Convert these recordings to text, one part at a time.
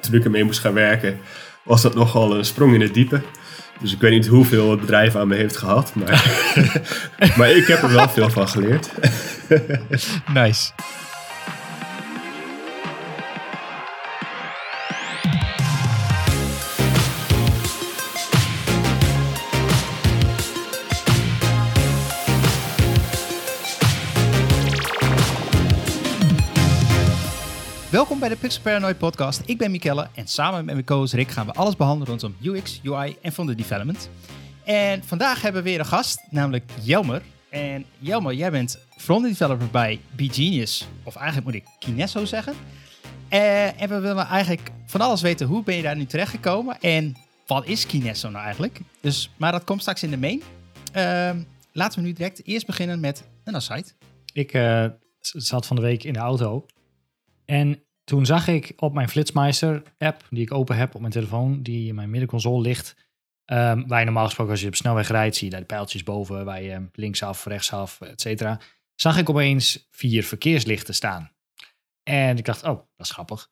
toen ik ermee moest gaan werken, was dat nogal een sprong in het diepe. Dus ik weet niet hoeveel het bedrijf aan me heeft gehad, maar, maar ik heb er wel veel van geleerd. nice. Pixel Paranoid podcast. Ik ben Mikelle en samen met mijn co-host Rick gaan we alles behandelen rondom UX, UI en de development. En vandaag hebben we weer een gast, namelijk Jelmer. En Jelmer, jij bent frontend developer bij BeGenius, of eigenlijk moet ik Kinesso zeggen. Eh, en we willen eigenlijk van alles weten, hoe ben je daar nu terechtgekomen en wat is Kinesso nou eigenlijk? Dus, maar dat komt straks in de main. Ehm, laten we nu direct eerst beginnen met een aside. Ik uh, zat van de week in de auto en toen zag ik op mijn Flitsmeister-app, die ik open heb op mijn telefoon, die in mijn middenconsole ligt, um, waar je normaal gesproken als je op snelweg rijdt, zie je daar de pijltjes boven, waar je linksaf, rechtsaf, et cetera, zag ik opeens vier verkeerslichten staan. En ik dacht, oh, dat is grappig.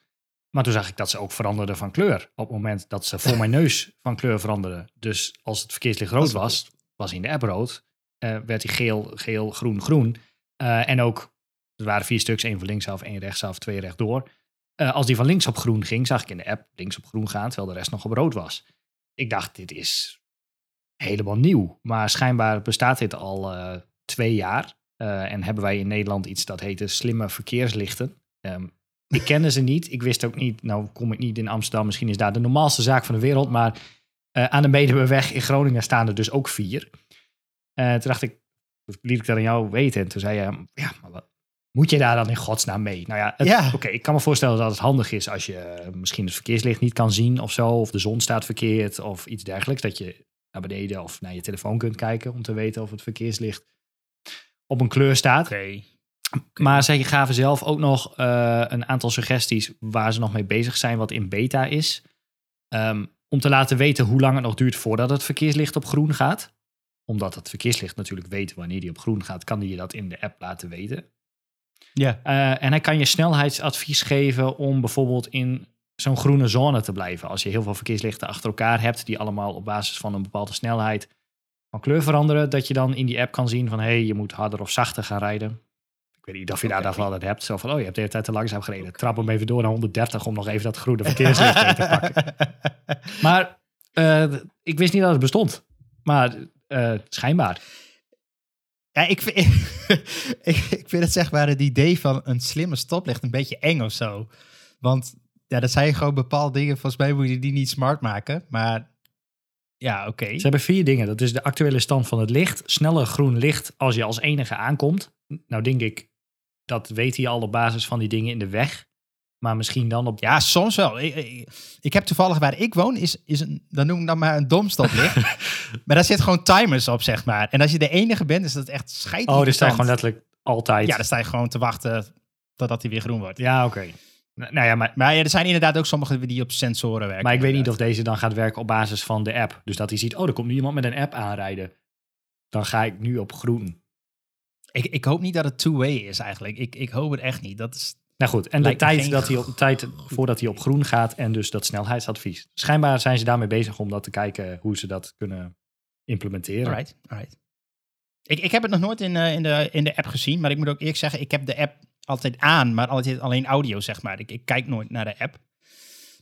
Maar toen zag ik dat ze ook veranderden van kleur. Op het moment dat ze voor mijn neus van kleur veranderden. Dus als het verkeerslicht rood was, was in de app rood. Uh, werd hij geel, geel, groen, groen. Uh, en ook er waren vier stuks, één van linksaf, één rechtsaf, twee rechtdoor. Uh, als die van links op groen ging, zag ik in de app links op groen gaan, terwijl de rest nog op rood was. Ik dacht, dit is helemaal nieuw. Maar schijnbaar bestaat dit al uh, twee jaar. Uh, en hebben wij in Nederland iets dat heette slimme verkeerslichten. Um, ik kende ze niet. Ik wist ook niet, nou kom ik niet in Amsterdam. Misschien is daar de normaalste zaak van de wereld. Maar aan de Medeweg in Groningen staan er dus ook vier. toen dacht ik, liet ik dat aan jou weten. En toen zei je, ja, maar wat, moet je daar dan in godsnaam mee? Nou ja, ja. oké, ik kan me voorstellen dat het handig is als je misschien het verkeerslicht niet kan zien of zo, of de zon staat verkeerd of iets dergelijks, dat je naar beneden of naar je telefoon kunt kijken om te weten of het verkeerslicht op een kleur staat. Okay. Maar zij gaven zelf ook nog uh, een aantal suggesties waar ze nog mee bezig zijn, wat in beta is. Um, om te laten weten hoe lang het nog duurt voordat het verkeerslicht op groen gaat. Omdat het verkeerslicht natuurlijk weet wanneer die op groen gaat, kan die je dat in de app laten weten. Ja. Uh, en hij kan je snelheidsadvies geven om bijvoorbeeld in zo'n groene zone te blijven. Als je heel veel verkeerslichten achter elkaar hebt, die allemaal op basis van een bepaalde snelheid van kleur veranderen, dat je dan in die app kan zien van hé, hey, je moet harder of zachter gaan rijden. Ik weet niet of je daar okay. wel dat hebt. Zo van, oh, je hebt de hele tijd te langzaam gereden. Trap hem even door naar 130 om nog even dat groene verkeerslicht te pakken. Maar uh, ik wist niet dat het bestond. Maar uh, schijnbaar. Ja, ik vind, ik, vind het zeg maar het idee van een slimme stoplicht een beetje eng of zo. Want ja, dat zijn gewoon bepaalde dingen. Volgens mij moet je die niet smart maken. Maar ja, oké. Ze hebben vier dingen. Dat is de actuele stand van het licht. Sneller groen licht als je als enige aankomt. Nou denk ik, dat weet hij al op basis van die dingen in de weg. Maar misschien dan op... Ja, soms wel. Ik, ik, ik heb toevallig waar ik woon, is, is een, dan noem ik dan maar een domstoplicht. maar daar zit gewoon timers op, zeg maar. En als je de enige bent, is dat echt scheidend. Oh, dus sta je gewoon letterlijk altijd... Ja, dan sta je gewoon te wachten totdat hij weer groen wordt. Ja, oké. Okay. Nou ja, maar, maar ja, er zijn inderdaad ook sommige die op sensoren werken. Maar ik weet inderdaad. niet of deze dan gaat werken op basis van de app. Dus dat hij ziet, oh, er komt nu iemand met een app aanrijden. Dan ga ik nu op groen. Ik, ik hoop niet dat het two-way is eigenlijk. Ik, ik hoop het echt niet. Dat is, nou goed, en de tijd, dat hij op, tijd voordat hij op groen gaat en dus dat snelheidsadvies. Schijnbaar zijn ze daarmee bezig om dat te kijken hoe ze dat kunnen implementeren. Alright, alright. Ik, ik heb het nog nooit in, uh, in, de, in de app gezien, maar ik moet ook eerlijk zeggen, ik heb de app altijd aan, maar altijd alleen audio, zeg maar. Ik, ik kijk nooit naar de app.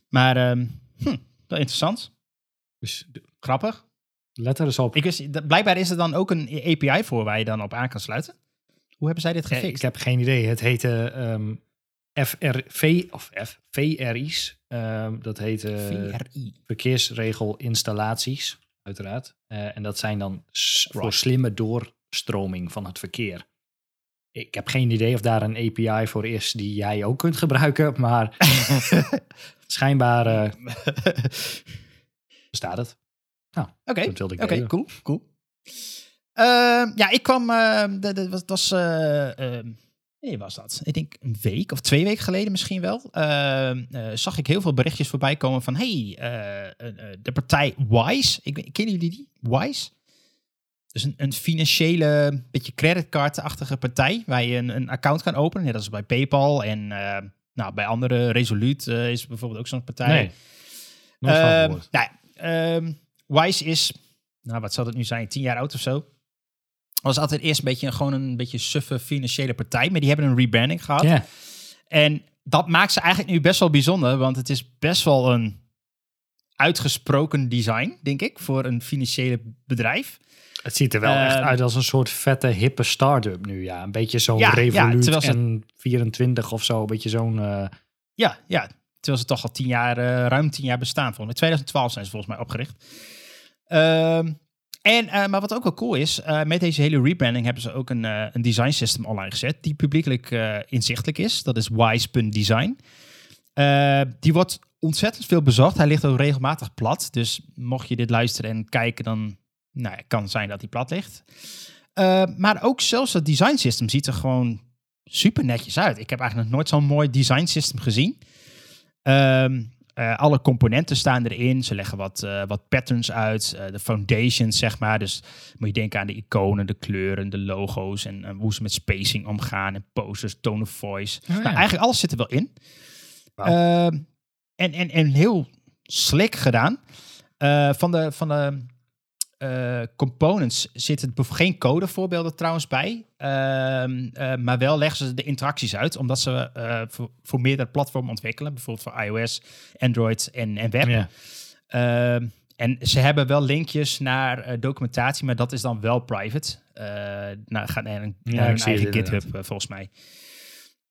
Maar um, hm, interessant. Dus, Grappig. Let er eens op. Ik wist, blijkbaar is er dan ook een API voor waar je dan op aan kan sluiten. Hoe hebben zij dit gefixt? Ik heb geen idee. Het heette um, FRV of F, VRI's. Um, dat heet uh, VRI. verkeersregelinstallaties, uiteraard. Uh, en dat zijn dan right. voor slimme doorstroming van het verkeer. Ik heb geen idee of daar een API voor is die jij ook kunt gebruiken, maar schijnbaar uh, bestaat het. Nou, oké, Oké, okay, cool, cool. Uh, ja, ik kwam, uh, dat was, was Nee, was dat? Ik denk een week of twee weken geleden misschien wel. Uh, uh, zag ik heel veel berichtjes voorbij komen van... hey, uh, de partij Wise. Ik, kennen jullie die? Wise? Dus een, een financiële, beetje creditcard-achtige partij... waar je een, een account kan openen. Net als bij PayPal en nou, bij andere, Resolute eh, is bijvoorbeeld ook zo'n partij. Nee. Ehm, nou, ehm, Wise is, nou wat zal het nu zijn, tien jaar oud of zo. Was altijd eerst een beetje gewoon een beetje suffe financiële partij, maar die hebben een rebranding gehad. Ja. En dat maakt ze eigenlijk nu best wel bijzonder, want het is best wel een uitgesproken design, denk ik, voor een financiële bedrijf. Het ziet er wel echt Ehm, uit als een soort vette, hippe start-up nu. Ja, een beetje zo'n Ja, Revolut ze- en 24 of zo. Een beetje zo'n... eh, Ja, ja. Terwijl ze toch al tien jaar, eh, ruim tien jaar bestaan. Volgens mij 2012 zijn ze volgens mij opgericht. Ehm, en, eh, maar wat ook wel cool is, eh, met deze hele rebranding hebben ze ook een, eh, een design system online gezet. Die publiekelijk inzichtelijk is. Dat is wise.design. Die wordt ontzettend veel bezocht. Hij ligt ook regelmatig plat. Dus mocht je dit luisteren en kijken, dan nou, kan zijn dat hij plat ligt. Maar ook zelfs het design system ziet er gewoon super netjes uit. Ik heb eigenlijk nog nooit zo'n mooi design system gezien. Ehm, eh, alle componenten staan erin. Ze leggen wat, eh, wat patterns uit. eh, de foundations, zeg maar. Dus moet je denken aan de iconen, de kleuren, de logo's en hoe ze met spacing omgaan. En posters, tone of voice. ja. Nou, eigenlijk alles zit er wel in. Ehm, en, en, en heel slick gedaan. Van de, van de eh, components zitten geen codevoorbeelden trouwens bij. Ehm, eh, maar wel leggen ze de interacties uit. Omdat ze eh, voor, voor meerdere platformen ontwikkelen. Bijvoorbeeld voor iOS, Android en, en web. ja. Ehm, en ze hebben wel linkjes naar documentatie, maar dat is dan wel private. Nou, gaat naar een, Ja, naar eigen. GitHub volgens mij.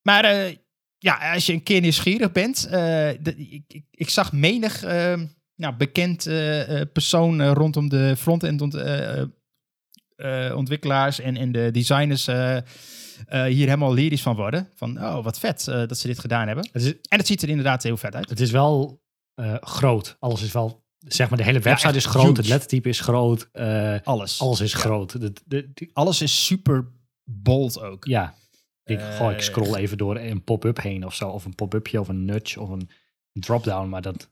Maar ja, als je een keer nieuwsgierig bent, de- ik, ik, ik zag menig ehm, nou, bekend eh, eh, persoon eh, rondom de front-end ont, ontwikkelaars en, en de designers hier helemaal lyrisch van worden. Van, oh, wat vet dat ze dit gedaan hebben. Is, En het ziet er inderdaad heel vet uit. het is wel groot. Alles is wel... Zeg maar, de hele website is groot. huge. Het lettertype is groot. Alles. alles is Ja. groot. De, de, de- Alles is super bold ook. ja. Ik, goh, ik scroll even door een pop-up heen of zo. Of een pop-upje of een nudge of een drop-down. Maar dat...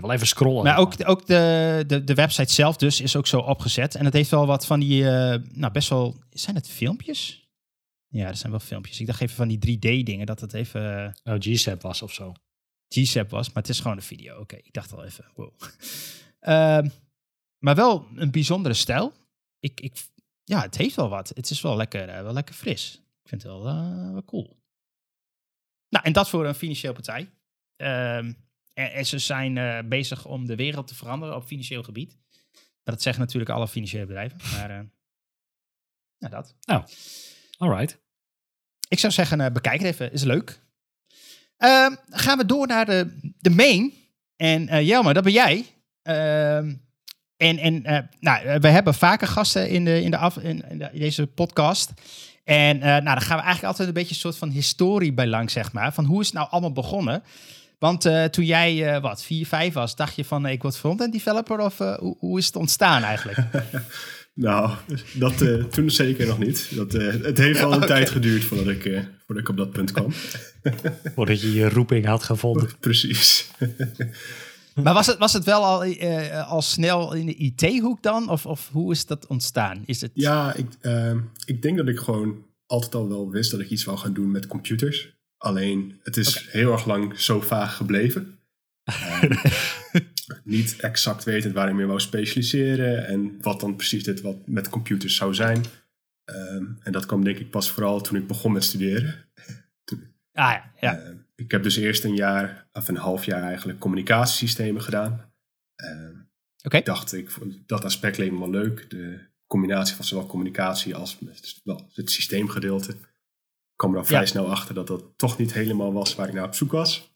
Wil even scrollen. Maar ook, ook de, de, de website zelf dus is ook zo opgezet. En het heeft wel wat van die, eh, nou best wel, zijn het filmpjes? Ja, er zijn wel filmpjes. Ik dacht even van die 3D dingen, dat het even Oh, G-Sap was of zo. G-SAP was. Maar het is gewoon een video. Oké, ik dacht al even, wow. Ehm, maar wel een bijzondere stijl. Ik, ik, ja, het heeft wel wat. Het is wel lekker, eh, wel lekker fris. Ik vind het wel, eh, wel cool. Nou, en dat voor een financieel partij. Ehm, en, en ze zijn eh, bezig om de wereld te veranderen op financieel gebied. Maar dat zeggen natuurlijk alle financiële bedrijven. Maar eh nou, dat. All right. Ik zou zeggen, eh, bekijk het even. Is leuk. Ehm, gaan we door naar de, de main. En eh Jelmer, dat ben jij. Ehm, en en eh, nou, eh, we hebben vaker gasten in, de, in, de af, in, in de- in deze podcast. En eh, nou, dan gaan we eigenlijk altijd een beetje een soort van historie bij lang, zeg maar. Van hoe is het nou allemaal begonnen? Want eh, toen jij, eh, wat, 4, 5 was, dacht je van ik word front-end developer? Of eh, hoe, hoe is het ontstaan eigenlijk? Nou, dat eh, toen zeker nog niet. Dat, eh, het heeft al een tijd geduurd voordat ik, eh, voordat ik op dat punt kwam. Voordat je je roeping had gevonden. Precies. Maar was het, was het wel al, eh, al snel in de IT-hoek dan? Of, of hoe is dat ontstaan? Is het... Ja, ik, ehm, ik denk dat ik gewoon altijd al wel wist dat ik iets wou gaan doen met computers. Alleen, het is heel erg lang zo vaag gebleven. Ehm, niet exact wetend waar ik meer wou specialiseren en wat dan precies dit wat met computers zou zijn. Ehm, en dat kwam denk ik pas vooral toen ik begon met studeren. Ah ja, ja. Ehm, ik heb dus eerst een jaar, of een half jaar eigenlijk, communicatiesystemen gedaan. Oké. Ik dacht, ik vond dat aspect leek me wel leuk. De combinatie van zowel communicatie als wel, het systeemgedeelte. Ik kwam er al vrij Ja. snel achter dat dat toch niet helemaal was waar ik naar op zoek was.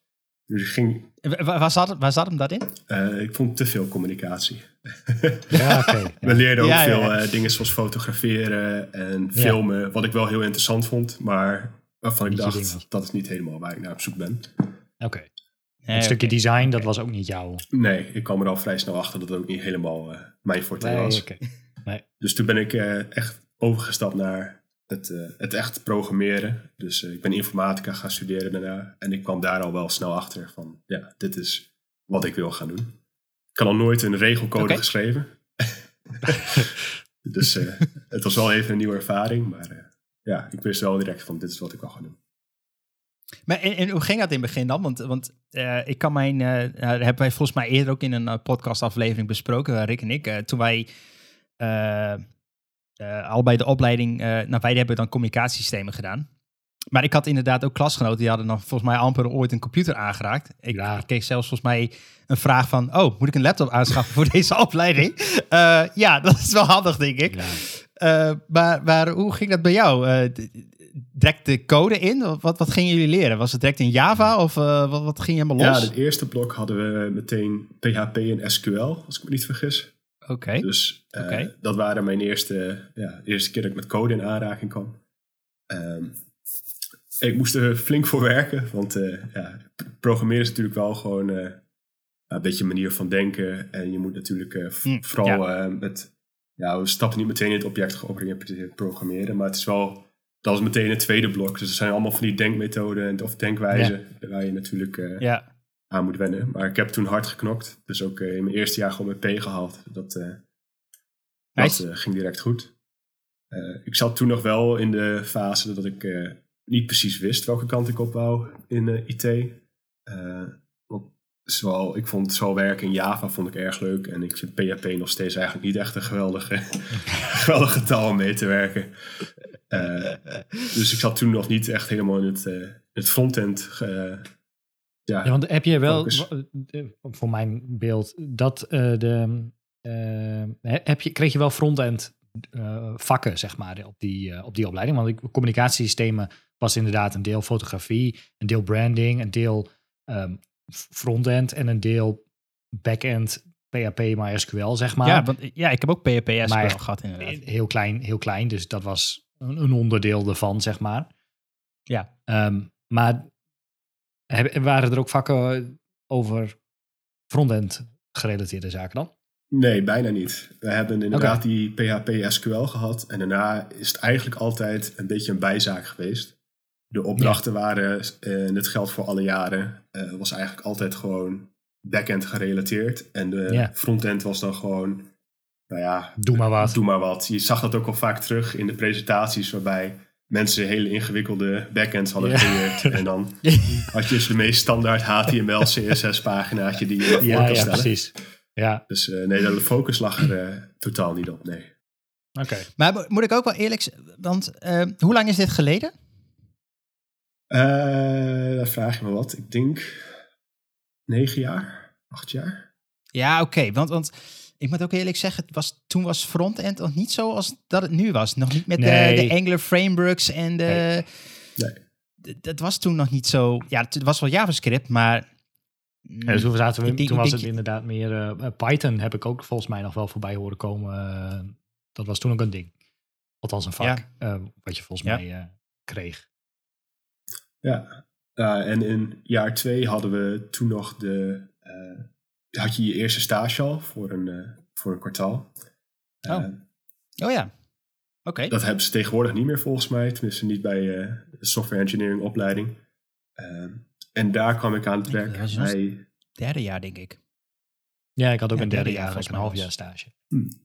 Dus ik ging, Wa- Waar, zat, waar zat hem dat in? eh, ik vond te veel communicatie. Ja, oké. We leerden ook Ja, veel ja. eh, dingen zoals fotograferen en Ja. filmen, wat ik wel heel interessant vond, maar waarvan ik Niet dacht, dat is niet helemaal waar ik naar op zoek ben. Oké. Nee, Een stukje design, dat was ook niet jouw. Nee, ik kwam er al vrij snel achter dat het ook niet helemaal eh, mijn forte Nee, was. oké. Dus toen ben ik eh, echt overgestapt naar het, eh, het echt programmeren. Dus eh, ik ben informatica gaan studeren daarna. En ik kwam daar al wel snel achter van, ja, dit is wat ik wil gaan doen. Ik had al nooit een regelcode Oké. geschreven. dus eh, het was wel even een nieuwe ervaring. Maar ja, ik wist wel direct van, dit is wat ik wil gaan doen. Maar en, en hoe ging dat in het begin dan? Want, want ik kan mijn, nou, dat hebben wij volgens mij eerder ook in een podcastaflevering besproken, Rick en ik. toen wij eh, eh, allebei de opleiding, eh nou wij hebben dan communicatiesystemen gedaan. Maar ik had inderdaad ook klasgenoten, die hadden dan volgens mij amper ooit een computer aangeraakt. Ik, Ja. ik kreeg zelfs volgens mij een vraag van, oh, moet ik een laptop aanschaffen voor deze opleiding? Eh, ja, dat is wel handig, denk ik. Ja. Maar, maar hoe ging dat bij jou? Direct de code in? Wat, wat gingen jullie leren? Was het direct in Java of wat, wat ging helemaal Ja, los? het eerste blok hadden we meteen PHP en SQL, als ik me niet vergis. Oké. Dus eh, dat waren mijn eerste, ja, eerste keer dat ik met code in aanraking kwam. Ehm, ik moest er flink voor werken, want eh, ja, programmeren is natuurlijk wel gewoon eh, een beetje een manier van denken. En je moet natuurlijk eh, v- Hm, vooral eh, met, ja, we stappen niet meteen in het object georiënteerd programmeren, maar het is wel, dat is meteen het tweede blok. Dus er zijn allemaal van die denkmethoden en- of denkwijzen waar je natuurlijk Ja. Aan moet wennen. Maar ik heb toen hard geknokt. Dus ook eh, in mijn eerste jaar gewoon mijn P gehaald. Dat, eh, dat eh, ging direct goed. Ik zat toen nog wel in de fase dat ik niet precies wist welke kant ik op wou in IT. Want zowel, ik vond zowel werken in Java vond ik erg leuk. En ik vind PHP nog steeds eigenlijk niet echt een geweldige, geweldige taal om mee te werken. Dus ik zat toen nog niet echt helemaal in het, het frontend. Ja, Ja, want heb je wel, Focus. w- eh, voor mijn beeld, dat eh, de, eh, he- heb je, kreeg je wel front-end eh, vakken, zeg maar, op die, eh, op die opleiding? Want ik, communicatiesystemen was inderdaad een deel fotografie, een deel branding, een deel ehm, f- front-end en een deel back-end PHP, MySQL, zeg maar. ja, want, ja, ik heb ook PHP SQL Maar- gehad inderdaad. heel klein, heel klein, dus dat was een, een onderdeel ervan, zeg maar. Ja. Ehm, maar heb- waren er ook vakken over front-end gerelateerde zaken dan? Nee, bijna niet. We hebben inderdaad die PHP SQL gehad. En daarna is het eigenlijk altijd een beetje een bijzaak geweest. De opdrachten waren, eh, en het geldt voor alle jaren, eh, was eigenlijk altijd gewoon backend gerelateerd. En de Ja. frontend was dan gewoon, nou ja, Doe maar wat. doe maar wat. Je zag dat ook al vaak terug in de presentaties waarbij mensen hele ingewikkelde backends hadden Ja. gecreëerd. En dan had je dus de meest standaard HTML, CSS paginaatje die je voor Ja, kan ja, stellen. precies. Ja, Dus eh, nee, de focus lag er eh, totaal niet op, nee. oké. Maar mo- moet ik ook wel eerlijk zijn, want eh, hoe lang is dit geleden? Eh dan vraag je me wat. Ik denk negen jaar, acht jaar. Ja, oké, want, want ik moet ook eerlijk zeggen, het was, toen was frontend nog niet zo als dat het nu was. Nog niet met Nee. de, de Angular frameworks en de... Nee. Dat was toen nog niet zo... Ja, het was wel JavaScript, maar... Ja, dus toen, zaten we, denk- toen was denk het inderdaad meer... eh, Python heb ik ook volgens mij nog wel voorbij horen komen. eh, dat was toen ook een ding. Althans een vak, Ja. eh, wat je volgens Ja. mij eh, kreeg. Ja. Ja, en in jaar twee hadden we toen nog de... had je je eerste stage al voor een, eh, voor een kwartaal. Oh. Eh, Oh ja, oké. dat hebben ze tegenwoordig niet meer volgens mij. Tenminste niet bij eh, de software engineering opleiding. Eh, en daar kwam ik aan het werk bij... Derde jaar, denk ik. Ja, ik had ook Ja, een derde derde jaar, jaar een half jaar stage.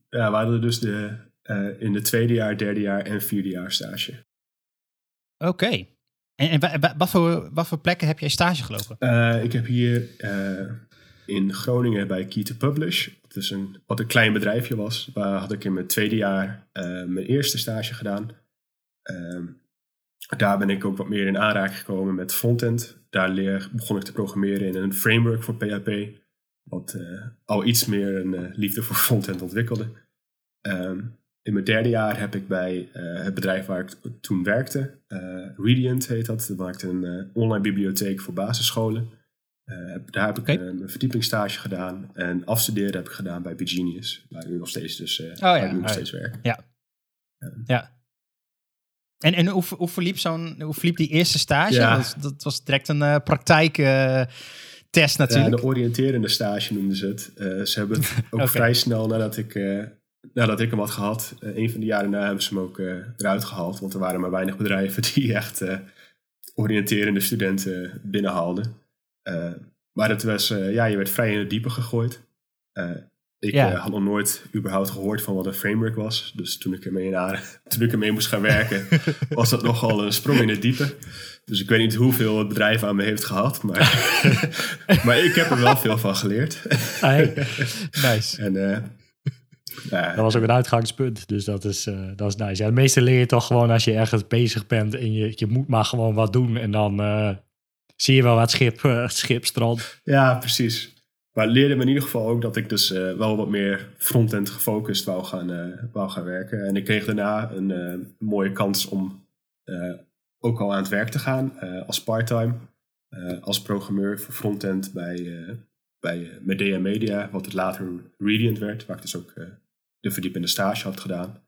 Ja, we hadden dus de, eh, in de tweede jaar, derde jaar en vierde jaar stage. Oké. En, en wa- wa- wat, voor, wat voor plekken heb jij stage gelopen? Eh, ik heb hier eh, in Groningen bij Key to Publish, dat is een, wat een klein bedrijfje was, waar had ik in mijn tweede jaar eh, mijn eerste stage gedaan. Ehm, daar ben ik ook wat meer in aanraking gekomen met frontend. Daar leer, begon ik te programmeren in een framework voor PHP, wat eh, al iets meer een eh, liefde voor frontend ontwikkelde. Ehm, in mijn derde jaar heb ik bij het bedrijf waar ik toen werkte, eh Radiant heet dat, dat maakte een online bibliotheek voor basisscholen. Eh, daar heb ik Oké. eh, verdiepingsstage gedaan en afstuderen heb ik gedaan bij Begenius, waar ik nu nog steeds, dus, ja, waar ik nu nog oh ja. steeds werk. Ja. En, en hoe, hoe, verliep zo'n, hoe verliep die eerste stage? Ja. Dat, dat was direct een eh praktijktest Ja, natuurlijk. de oriënterende stage noemden ze het. Ze hebben het ook vrij snel nadat ik, nadat ik hem had gehad, eh, een van de jaren daarna hebben ze hem ook eruit gehaald. Want er waren maar weinig bedrijven die echt oriënterende studenten binnenhaalden. Eh, maar het was, eh, ja, je werd vrij in het diepe gegooid. Eh, Ik Ja. had nog nooit überhaupt gehoord van wat een framework was. Dus toen ik ermee, in aan- toen ik ermee moest gaan werken, was dat nogal een sprong in het diepe. Dus ik weet niet hoeveel het bedrijf aan me heeft gehad. Maar, maar ik heb er wel veel van geleerd. Hey, Nice. En eh, dat was ook een uitgangspunt, dus dat is, eh, dat is nice. Ja, het meeste leer je toch gewoon als je ergens bezig bent en je, je moet maar gewoon wat doen. En dan eh, zie je wel wat schip, eh, schip strand. Ja, precies. Maar leerde me in ieder geval ook dat ik dus eh, wel wat meer frontend gefocust wou gaan, eh, wou gaan werken. En ik kreeg daarna een eh, mooie kans om eh, ook al aan het werk te gaan eh, als parttime. eh, als programmeur voor frontend bij, eh, bij eh, Medea Media, wat het later Radiant werd, waar ik dus ook eh, de verdiepende stage had gedaan.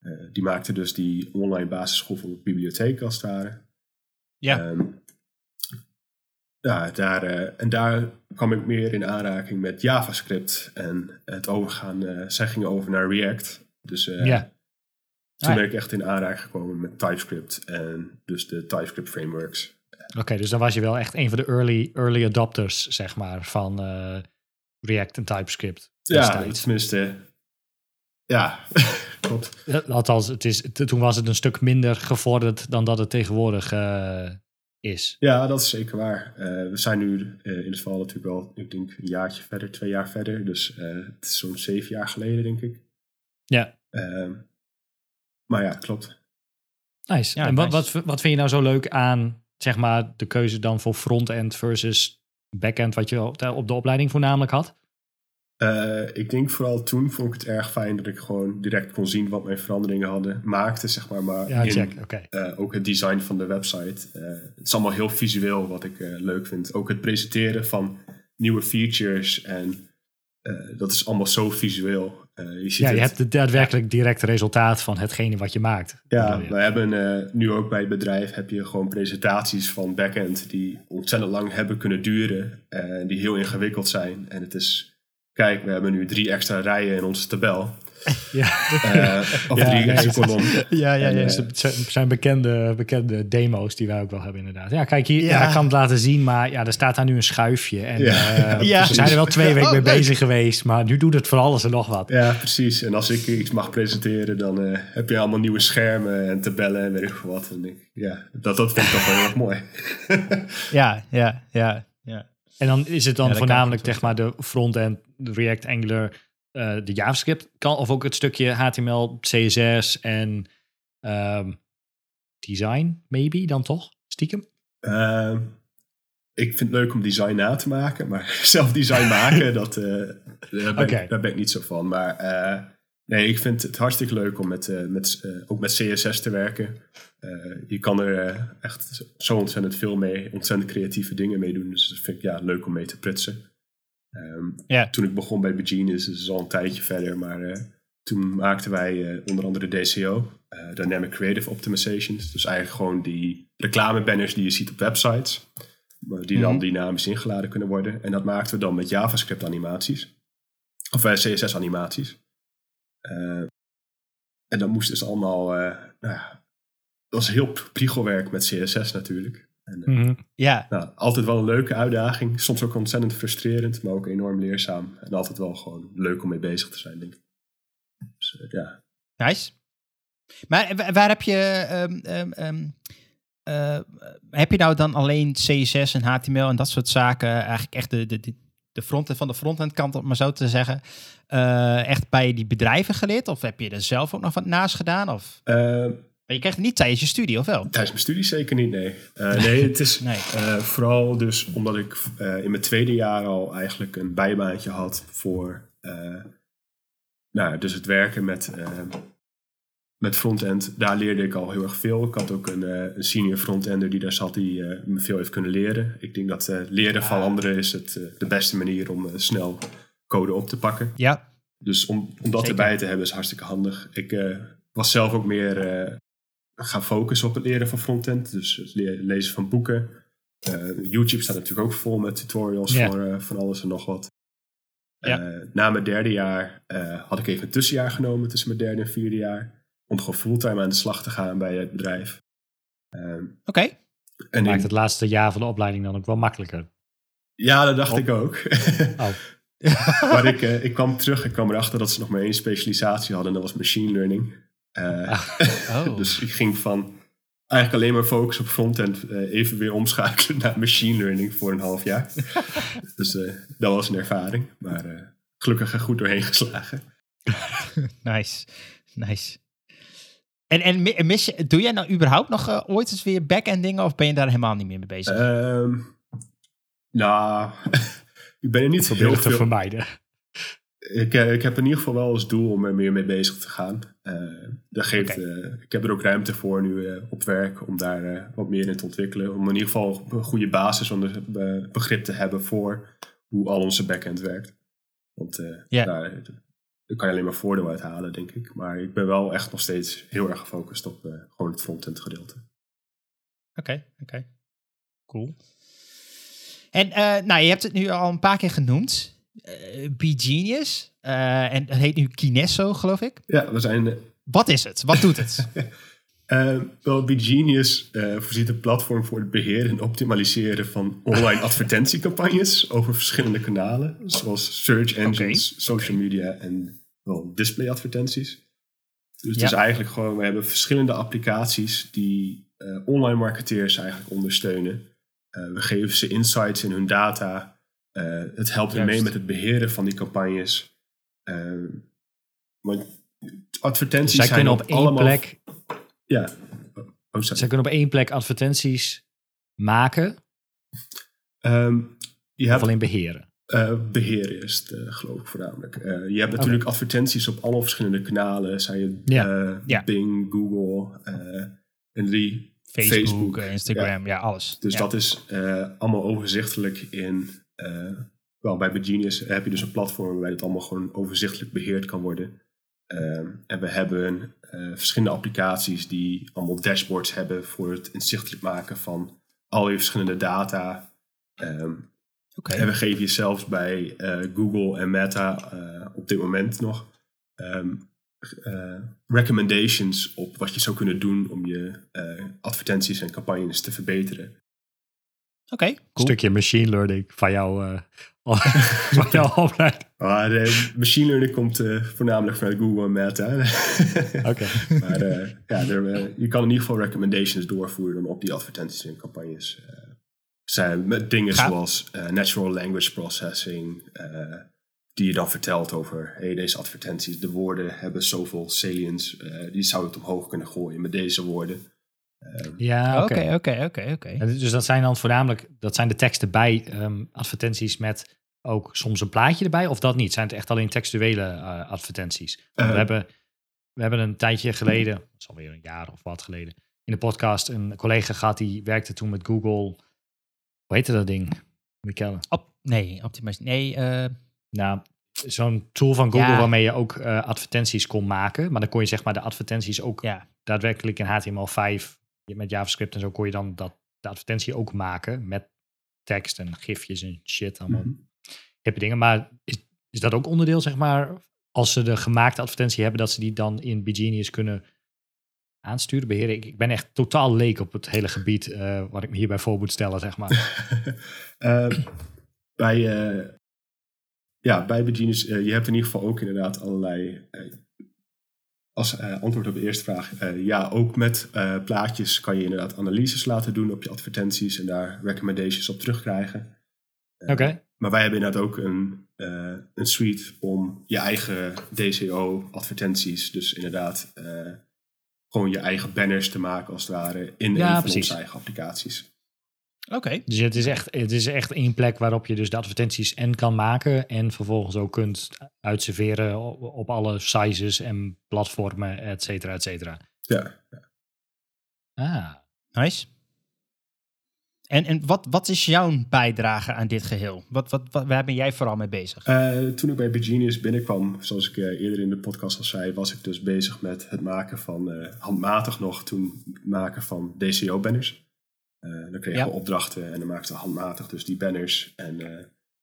Eh, die maakte dus die online basisschool voor bibliotheek als het ware. Ja. Ehm, ja, daar, eh, en daar kwam ik meer in aanraking met JavaScript en het overgaan. eh zij gingen over naar React. Dus eh, Ja. toen Ah. ben ik echt in aanraking gekomen met TypeScript en dus de TypeScript frameworks. Oké, dus dan was je wel echt een van de early, early adopters, zeg maar, van React en TypeScript. Ja, tenminste. Ja, klopt. Althans, het is, toen was het een stuk minder gevorderd dan dat het tegenwoordig is. Ja, dat is zeker waar. Eh, we zijn nu eh, in het geval natuurlijk al, ik denk een jaartje verder, twee jaar verder. Dus eh, het is zo'n zeven jaar geleden, denk ik. Ja, Ehm, maar ja, klopt. nice. Ja, en wat, nice. wat, wat vind je nou zo leuk aan, zeg maar, de keuze dan voor front-end versus back-end, wat je op de opleiding voornamelijk had? Eh, ik denk vooral toen vond ik het erg fijn dat ik gewoon direct kon zien wat mijn veranderingen hadden maakte, zeg maar. Maar Ja, in, check. Eh, ook het design van de website. eh, het is allemaal heel visueel wat ik leuk vind. Ook het presenteren van nieuwe features en dat is allemaal zo visueel. Je ziet Ja, je het- hebt het daadwerkelijk direct resultaat van hetgene wat je maakt. Ja, je? we hebben nu ook bij het bedrijf heb je gewoon presentaties van backend die ontzettend lang hebben kunnen duren en die heel ingewikkeld zijn. En het is, kijk, we hebben nu drie extra rijen in onze tabel. Ja. Eh, of Ja, drie extra kolom. Ja, ja, ja. eh, Dus het zijn- bekende, bekende demo's die wij ook wel hebben inderdaad. Ja, kijk hier, Ja. ja. ik kan het laten zien, maar ja, er staat daar nu een schuifje. En Ja. eh, Ja. we zijn er wel twee weken Oh, mee leuk. bezig geweest, maar nu doet het voor alles en nog wat. Ja, precies. En als ik iets mag presenteren, dan eh, heb je allemaal nieuwe schermen en tabellen en weet ik wat. En ik, ja, dat, dat vind ik toch wel heel erg mooi. Ja, ja, ja, ja. En dan is het dan Ja, voornamelijk zeg maar, de front-end, de React, Angular, eh, de JavaScript, kan, of ook het stukje HTML, CSS en ehm, design, maybe dan toch? Stiekem? Ehm, ik vind het leuk om design na te maken, maar zelf design maken, dat, eh, daar, ben daar ben ik niet zo van. Maar eh, nee, ik vind het hartstikke leuk om met, eh, met, eh, ook met CSS te werken. Eh, je kan er echt zo ontzettend veel mee, ontzettend creatieve dingen mee doen. Dus dat vind ik ja, leuk om mee te prutsen. Ehm. Toen ik begon bij Begenius, dus dat is al een tijdje verder, maar toen maakten wij onder andere DCO, Dynamic Creative Optimizations. Dus eigenlijk gewoon die reclamebanners die je ziet op websites, maar die dan Mhm. dynamisch ingeladen kunnen worden. En dat maakten we dan met JavaScript animaties, of CSS animaties. Eh, en dat moest dus allemaal, eh, nou ja, dat was heel priegelwerk met CSS natuurlijk. En, eh, Mhm. Ja, nou, altijd wel een leuke uitdaging. Soms ook ontzettend frustrerend, maar ook enorm leerzaam. En altijd wel gewoon leuk om mee bezig te zijn, denk ik. Dus, ja. nice. Maar wa- waar heb je... ehm, ehm, ehm, eh, heb je nou dan alleen CSS en HTML en dat soort zaken... eigenlijk echt de, de, de, de frontend van de frontend kant, om maar zo te zeggen... eh, echt bij die bedrijven geleerd? Of heb je er zelf ook nog wat naast gedaan? Of... Eh, Maar je krijgt het niet tijdens je studie, of wel? tijdens mijn studie zeker niet, nee. Eh, nee, het is Nee. vooral dus omdat ik in mijn tweede jaar al eigenlijk een bijbaantje had voor... nou, dus het werken met, met frontend. Daar leerde ik al heel erg veel. Ik had ook een, eh, een senior frontender die daar zat, die eh, me veel heeft kunnen leren. Ik denk dat eh, leren van anderen is het, de beste manier om snel code op te pakken. Ja, Dus om, om dat Zeker. erbij te hebben is hartstikke handig. Ik was zelf ook meer gaan focussen op het leren van frontend. Dus het lezen van boeken. YouTube staat natuurlijk ook vol met tutorials Ja. voor van alles en nog wat. Ja. Na mijn derde jaar had ik even een tussenjaar genomen tussen mijn derde en vierde jaar. Om gewoon fulltime aan de slag te gaan bij het bedrijf. Ehm, oké. en Maakt in- het laatste jaar van de opleiding dan ook wel makkelijker. ja, dat dacht Oh. ik ook. Oh. maar ik, uh, ik kwam terug en kwam erachter dat ze nog maar één specialisatie hadden. En dat was machine learning. Uh, oh. dus ik ging van eigenlijk alleen maar focus op frontend uh, even weer omschakelen naar machine learning voor een half jaar. dus dat was een ervaring. Maar gelukkig er goed doorheen geslagen. nice, nice. En, en mis je, doe jij nou überhaupt nog ooit eens weer back-end dingen of ben je daar helemaal niet meer mee bezig? Um, nou, ik ben er niet heel veel... te vermijden. Ik, eh, ik heb in ieder geval wel als doel om er meer mee bezig te gaan. Uh, dat geeft, uh, ik heb er ook ruimte voor nu uh, op werk om daar wat meer in te ontwikkelen. Om in ieder geval een goede basis om de begrip te hebben voor hoe al onze backend werkt. Want yeah. daar, daar, kan je alleen maar voordeel uit halen, denk ik. Maar ik ben wel echt nog steeds heel erg gefocust op gewoon het frontend gedeelte. Oké, oké. Cool. En nou, je hebt het nu al een paar keer genoemd. Uh, B-Genius. Uh, en het heet nu Kinesso, geloof ik. Ja, we zijn... Wat is het? Wat doet het? wel, B-Genius voorziet een platform voor het beheren en optimaliseren van online advertentiecampagnes over verschillende kanalen, zoals search engines, social media en wel display advertenties. Dus het is eigenlijk gewoon, we hebben verschillende applicaties die online marketeers eigenlijk ondersteunen. we geven ze insights in hun data uh, het helpt Juist. mee met het beheren van die campagnes. Uh, want advertenties dus zij zijn kunnen op, één allemaal... plek. Ja. Oh, zij kunnen op één plek advertenties maken. Um, je hebt, of alleen beheren? Uh, beheren is het, uh, geloof ik voornamelijk. Uh, je hebt natuurlijk okay. advertenties op alle verschillende kanalen. Zijn je ja. ja. Bing, Google en die Facebook, Facebook Instagram, ja. ja. alles. Dus dat is allemaal overzichtelijk in wel, bij Begenius heb je dus een platform waarbij het allemaal gewoon overzichtelijk beheerd kan worden. Uh, en we hebben verschillende applicaties die allemaal dashboards hebben voor het inzichtelijk maken van al je verschillende data. Um, okay. En we geven je zelfs bij uh, Google en Meta op dit moment nog um, recommendations op wat je zou kunnen doen om je advertenties en campagnes te verbeteren. Oké, okay, cool. Een stukje machine learning van, jou, uh, van jouw opleiding. Ah, de machine learning komt uh, voornamelijk vanuit Google en Meta. Oké. maar uh, ja, er, je kan in ieder geval recommendations doorvoeren op die advertenties en campagnes. Zijn met dingen zoals natural language processing, die je dan vertelt over hey, deze advertenties, de woorden hebben zoveel salience, die zou het omhoog kunnen gooien met deze woorden. Ehm, ja, oké, oké, oké, oké. Dus dat zijn dan voornamelijk, dat zijn de teksten bij um, advertenties met ook soms een plaatje erbij, of dat niet? Zijn het echt alleen textuele uh, advertenties? Uh, we, hebben, we hebben een tijdje geleden, dat is alweer een jaar of wat geleden, in de podcast een collega gehad die werkte toen met Google. Hoe heette dat ding? Michelle? Op, nee, Optimize. Nee, uh, nou, zo'n tool van Google ja. waarmee je ook uh, advertenties kon maken. Maar dan kon je zeg maar de advertenties ook ja. daadwerkelijk in HTML5 met JavaScript en zo kon je dan dat, de advertentie ook maken met tekst en gifjes en shit, allemaal mm hippe dingen. Maar is, is dat ook onderdeel, zeg maar, als ze de gemaakte advertentie hebben, dat ze die dan in Begenius kunnen aansturen, beheren? Ik, ik ben echt totaal leek op het hele gebied uh, wat ik me hierbij voor moet stellen, zeg maar. uh, bij, uh, ja, bij Begenius, je hebt in ieder geval ook inderdaad allerlei als antwoord op de eerste vraag, ja, ook met plaatjes kan je inderdaad analyses laten doen op je advertenties en daar recommendations op terugkrijgen. Oké. Okay. Maar wij hebben inderdaad ook een, een suite om je eigen DCO-advertenties, dus inderdaad gewoon je eigen banners te maken als het ware in ja, een van onze eigen applicaties. Oké. Dus het is, echt, het is echt één plek waarop je dus de advertenties en kan maken en vervolgens ook kunt uitserveren op, alle sizes en platformen, et cetera, et cetera. Ja. Ah. Nice. En, en wat, wat is jouw bijdrage aan dit geheel? Wat, wat, wat, waar ben jij vooral mee bezig? Uh, toen ik bij Begenius binnenkwam, zoals ik uh, eerder in de podcast al zei, was ik dus bezig met het maken van, uh, handmatig nog toen, maken van DCO-banners. Dan kregen ja. we opdrachten en dan maakten we handmatig dus die banners. En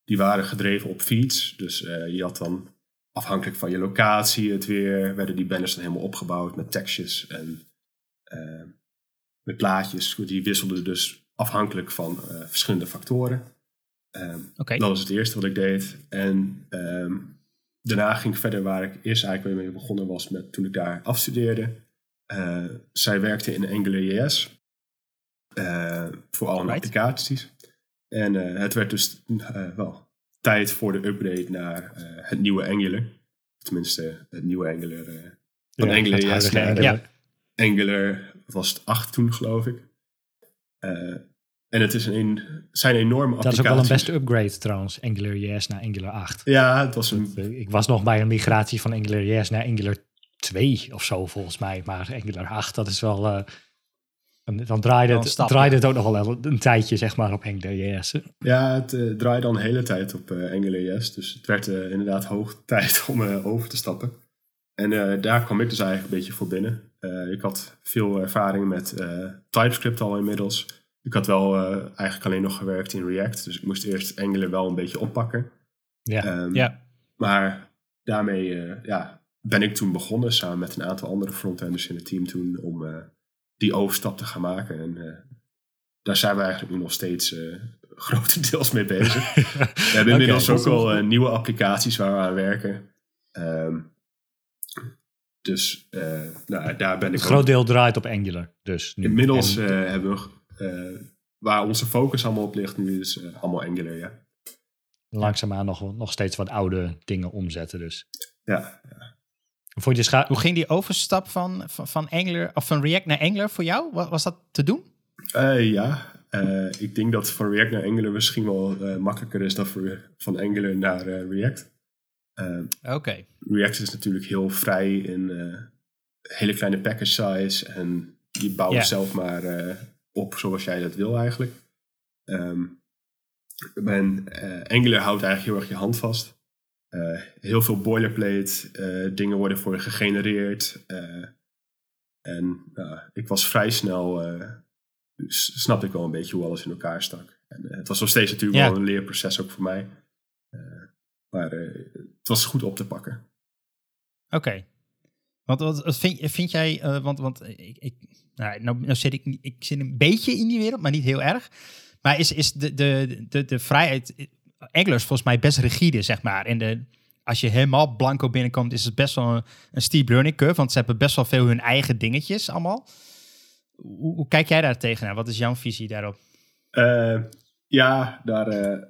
die waren gedreven op feeds. Dus je had dan afhankelijk van je locatie, het weer, werden die banners dan helemaal opgebouwd met tekstjes en met plaatjes. Die wisselden dus afhankelijk van verschillende factoren. Ehm. Dat was het eerste wat ik deed. En ehm, daarna ging ik verder waar ik eerst eigenlijk mee begonnen was met toen ik daar afstudeerde. Eh, zij werkte in AngularJS eh voor alle Right. applicaties. En eh, het werd dus eh, wel tijd voor de upgrade naar eh, het nieuwe Angular. Tenminste, het nieuwe Angular. eh, van Ja, Angular het JS huidige naar Angular. Ja. Angular was het 8 toen, geloof ik. Eh, en het is een, zijn enorme Dat is applicaties. ook wel een beste upgrade trouwens, AngularJS naar Angular 8. Ja, het was een Ik was nog bij een migratie van AngularJS naar Angular 2 of zo volgens mij. Maar Angular 8, dat is wel... eh, dan, dan draaide, het, stap, draaide het ook nog wel een, een tijdje zeg maar op AngularJS. Ja, het eh, draaide al een hele tijd op eh AngularJS. Dus het werd eh, inderdaad hoog tijd om eh, over te stappen. En eh, daar kwam ik dus eigenlijk een beetje voor binnen. Eh, ik had veel ervaring met eh, TypeScript al inmiddels. Ik had wel eh, eigenlijk alleen nog gewerkt in React. Dus ik moest eerst Angular wel een beetje oppakken. Ja, Ehm, Ja. Maar daarmee ja, ben ik toen begonnen samen met een aantal andere frontenders in het team toen om die overstap te gaan maken. En daar zijn we eigenlijk nu nog steeds eh, grotendeels mee bezig. We hebben inmiddels ook eh, nieuwe applicaties waar we aan werken. Ehm, dus eh, nou, daar ben ik een ook- groot deel draait op Angular. Dus nu. Inmiddels eh, hebben we, eh, waar onze focus allemaal op ligt nu, is eh, allemaal Angular, ja. langzaamaan nog, nog steeds wat oude dingen omzetten. Dus. Ja, Vond je Hoe ging die overstap van, van, van, Angular, of van React naar Angular voor jou? Was, was dat te doen? Eh, ja. Eh, ik denk dat van React naar Angular misschien wel eh, makkelijker is dan voor, van Angular naar React. Eh, Oké. React is natuurlijk heel vrij in eh, hele kleine package size en je bouwt zelf maar eh, op zoals jij dat wil eigenlijk. Ehm, en Angular houdt eigenlijk heel erg je hand vast. Heel veel boilerplate, dingen worden voor je gegenereerd. en nou, ik was vrij snel, snapte ik wel een beetje hoe alles in elkaar stak. En, het was nog steeds natuurlijk Ja. wel een leerproces ook voor mij. Eh, maar eh, het was goed op te pakken. Oké. Want wat, wat vind, vind jij, eh, want, want ik, ik, nou, nou, nou zit ik, ik zit een beetje in die wereld, maar niet heel erg. Maar is, is de, de, de, de vrijheid, is volgens mij best rigide, zeg maar. En de, als je helemaal blanco binnenkomt, is het best wel een, een steep learning curve, want ze hebben best wel veel hun eigen dingetjes allemaal. Hoe, hoe kijk jij daar tegenaan? Wat is jouw visie daarop? Eh, ja, daar, eh,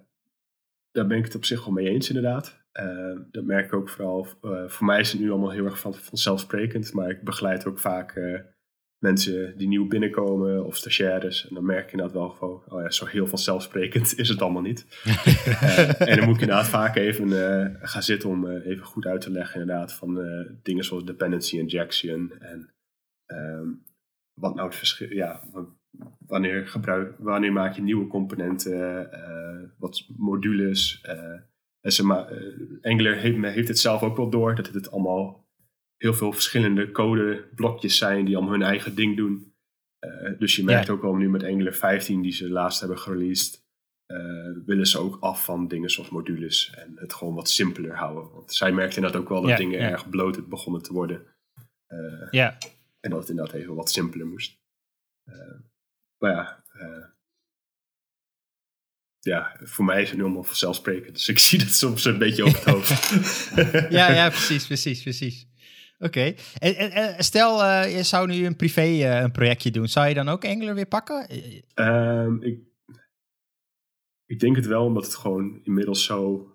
daar ben ik het op zich wel mee eens inderdaad. Eh, dat merk ik ook vooral. eh, voor mij is het nu allemaal heel erg van, vanzelfsprekend. Maar ik begeleid ook vaak eh, mensen die nieuw binnenkomen of stagiaires. En dan merk je inderdaad wel gewoon, oh ja, zo heel vanzelfsprekend is het allemaal niet. Eh, en dan moet ik inderdaad vaak even gaan zitten om even goed uit te leggen inderdaad van dingen zoals dependency injection en ehm, wat nou het verschil, ja, wanneer, gebruik, wanneer maak je nieuwe componenten, eh, wat modules. eh, en ze ma- eh, Angular heeft, heeft het zelf ook wel door dat het allemaal heel veel verschillende codeblokjes zijn die allemaal hun eigen ding doen. Eh, dus je merkt Ja. ook wel nu met Angular 15 die ze laatst hebben gereleased, eh, willen ze ook af van dingen zoals modules en het gewoon wat simpeler houden. Want zij merkten inderdaad ook wel dat Ja, dingen ja. erg bloated begonnen te worden. Eh, Ja, en dat het inderdaad even wat simpeler moest. Eh, maar ja, eh, ja, voor mij is het nu allemaal vanzelfsprekend. Dus ik zie dat soms een beetje over het hoofd. ja, ja, precies, precies, precies. Oké. En, en, en stel, eh, je zou nu een privé eh, een projectje doen. Zou je dan ook Angular weer pakken? Eh, Ehm, ik, ik denk het wel, omdat het gewoon inmiddels zo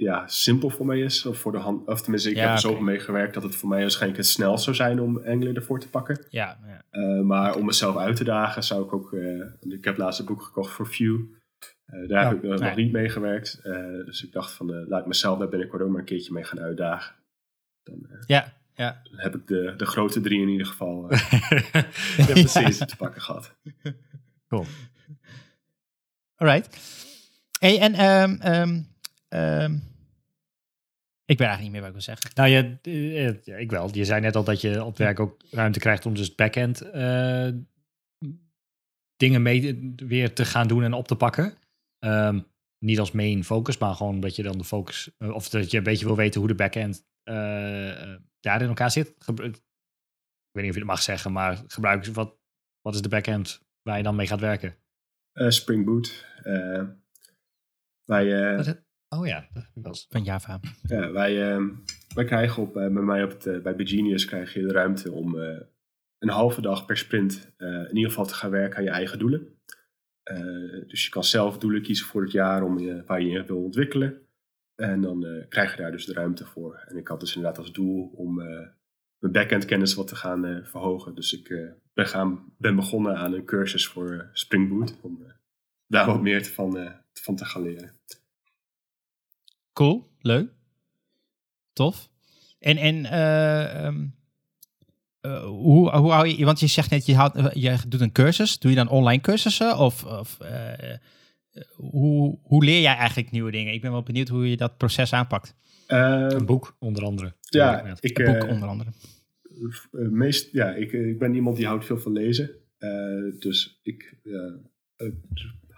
ja, simpel voor mij is. Of, voor de hand, of tenminste, ik Ja, heb er zo mee gewerkt dat het voor mij waarschijnlijk het snelst zou zijn om Angular ervoor te pakken. Ja, ja. Eh, maar om mezelf uit te dagen zou ik ook... eh, ik heb laatst een boek gekocht voor Vue. Eh, daar Oh, heb ik nog niet mee gewerkt. Dus ik dacht van, laat ik mezelf daar binnenkort ook maar een keertje mee gaan uitdagen. Dan ja, ja. heb ik de, de grote drie in ieder geval precies te pakken gehad. Cool. Alright. Hey, en ehm, ik weet eigenlijk niet meer wat ik wil zeggen. Nou, je, eh, ja, ik wel. Je zei net al dat je op werk ook ruimte krijgt om dus het backend eh, dingen mee weer te gaan doen en op te pakken. Ehm, niet als main focus, maar gewoon dat je dan de focus, eh, of dat je een beetje wil weten hoe de backend eh, eh, daar in elkaar zit. Ik weet niet of je het mag zeggen, maar gebruik wat, wat is de backend waar je dan mee gaat werken? Eh, Spring Boot. Eh, wij, Wat eh, het- Oh ja, dat was. Van Java. ja, wij, ehm, wij krijgen op, eh, bij mij op het, eh, bij Begenius krijg je de ruimte om eh, een halve dag per sprint eh, in ieder geval te gaan werken aan je eigen doelen. Eh, dus je kan zelf doelen kiezen voor het jaar om, je- waar je in wil ontwikkelen. En dan eh, krijg je daar dus de ruimte voor. En ik had dus inderdaad als doel om eh, mijn backend kennis wat te gaan eh, verhogen. Dus ik eh, ben, gaan, ben begonnen aan een cursus voor Spring Boot. Om daar wat meer van, eh, van te gaan leren. Cool, leuk. Tof. En, en eh, ehm, eh, hoe, hoe hou je, want je zegt net, je, eh, je doet een cursus. Doe je dan online cursussen? Of, of eh, hoe, hoe leer jij eigenlijk nieuwe dingen? Ik ben wel benieuwd hoe je dat proces aanpakt. Eh, Een boek, onder andere. ja, ik, Een boek onder andere. Meest, ja, ik, ik ben iemand die houdt veel van lezen. Eh, dus ik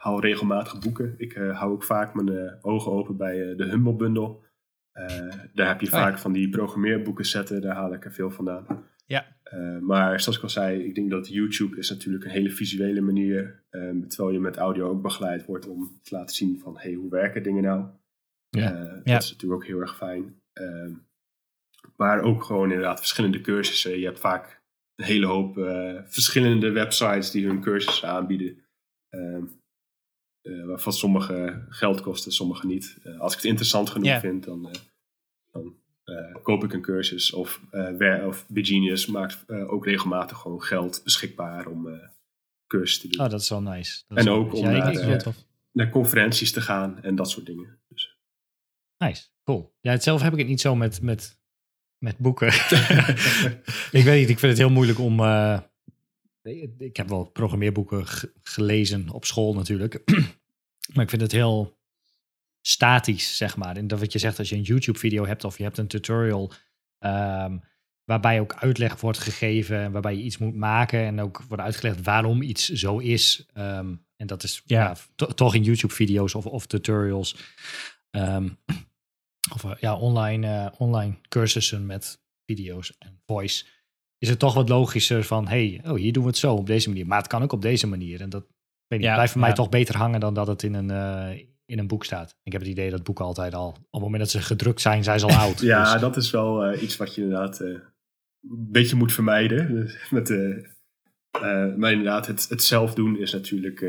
hou regelmatig boeken. Ik eh, hou ook vaak mijn eh, ogen open bij eh, de Humble Bundle. Daar heb je Oh ja. vaak van die programmeerboeken zetten. Daar haal ik er veel vandaan. Ja. Maar zoals ik al zei, ik denk dat YouTube is natuurlijk een hele visuele manier. eh, terwijl je met audio ook begeleid wordt om te laten zien van... hey, hoe werken dingen nou? Ja. Ja. Dat is natuurlijk ook heel erg fijn. Ehm, maar ook gewoon inderdaad verschillende cursussen. Je hebt vaak een hele hoop verschillende websites die hun cursussen aanbieden. Ehm, eh, waarvan sommige geld kosten, sommige niet. Eh, als ik het interessant genoeg vind, dan, eh, dan koop ik een cursus. Of, Wer- of maakt ook regelmatig gewoon geld beschikbaar om cursussen te doen. Oh, dat is wel nice. Dat En ook nice. om Ja. Naar conferenties te gaan en dat soort dingen. Dus. Nice, cool. Ja, zelf heb ik het niet zo met, met, met boeken. ik weet niet, ik vind het heel moeilijk om... ik heb wel programmeerboeken ge- gelezen op school natuurlijk. maar ik vind het heel statisch, zeg maar. En dat wat je zegt, als je een YouTube-video hebt of je hebt een tutorial... ehm, waarbij ook uitleg wordt gegeven, waarbij je iets moet maken... en ook wordt uitgelegd waarom iets zo is. Ehm, en dat is Ja. ja. to- toch in YouTube-video's of, of tutorials... Ehm, of eh, ja, online, eh, online cursussen met video's en voice, is het toch wat logischer van, hey, oh, hier doen we het zo op deze manier. Maar het kan ook op deze manier. En dat weet niet, Ja, blijft voor ja. mij toch beter hangen dan dat het in een, eh, in een boek staat. Ik heb het idee dat boeken altijd al, op het moment dat ze gedrukt zijn, zijn ze al oud. Ja, Dus- dat is wel eh, iets wat je inderdaad eh, een beetje moet vermijden. Dus Met, maar inderdaad, het, het zelf doen is natuurlijk,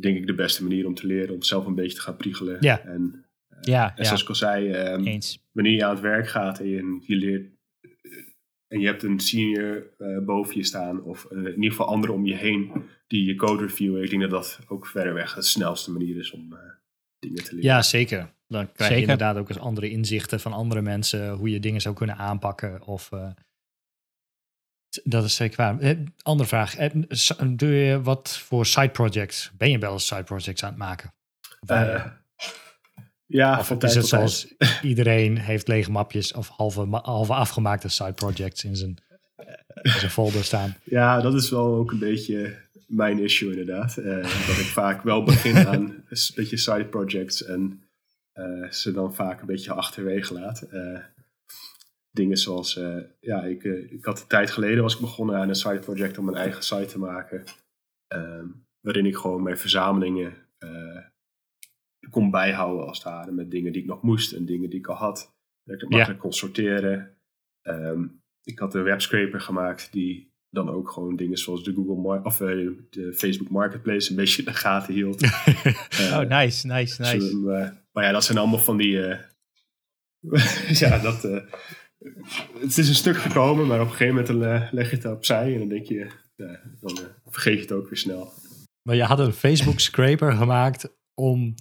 denk ik, de beste manier om te leren. Om zelf een beetje te gaan priegelen. Ja. En, Ja, en zoals ik al zei, ehm, wanneer je aan het werk gaat en je, je leert... en je hebt een senior eh, boven je staan, of eh, in ieder geval anderen om je heen die je code reviewen. Ik denk dat dat ook verreweg de snelste manier is om eh, dingen te leren. ja, zeker. Dan krijg Zeker. je inderdaad ook eens andere inzichten van andere mensen, hoe je dingen zou kunnen aanpakken. Of, eh, dat is zeker waar. Eh, andere vraag. Eh, Doe je wat voor side projects? Ben je wel eens side projects aan het maken? Ja, Of is het tijd. zoals iedereen heeft lege mapjes of halve, halve afgemaakte side projects in zijn, in zijn folder staan? Ja, dat is wel ook een beetje mijn issue inderdaad. Eh, dat ik vaak wel begin aan een beetje side projects en eh, ze dan vaak een beetje achterwege laat. Eh, dingen zoals, ja, ik, ik had een tijd geleden was ik begonnen aan een side project om mijn eigen site te maken. ehm, waarin ik gewoon mijn verzamelingen kon bijhouden als het ware met dingen die ik nog moest en dingen die ik al had. Dat ik het Ja. makkelijk kon sorteren. Ehm, ik had een webscraper gemaakt die dan ook gewoon dingen zoals de Google of eh, de Facebook Marketplace een beetje in de gaten hield. Eh, Oh, nice, nice, nice. zo, eh, maar ja, dat zijn allemaal van die. ja, dat. het is een stuk gekomen, maar op een gegeven moment leg je het opzij en dan denk je, dan vergeet je het ook weer snel. Maar je had een Facebook scraper gemaakt om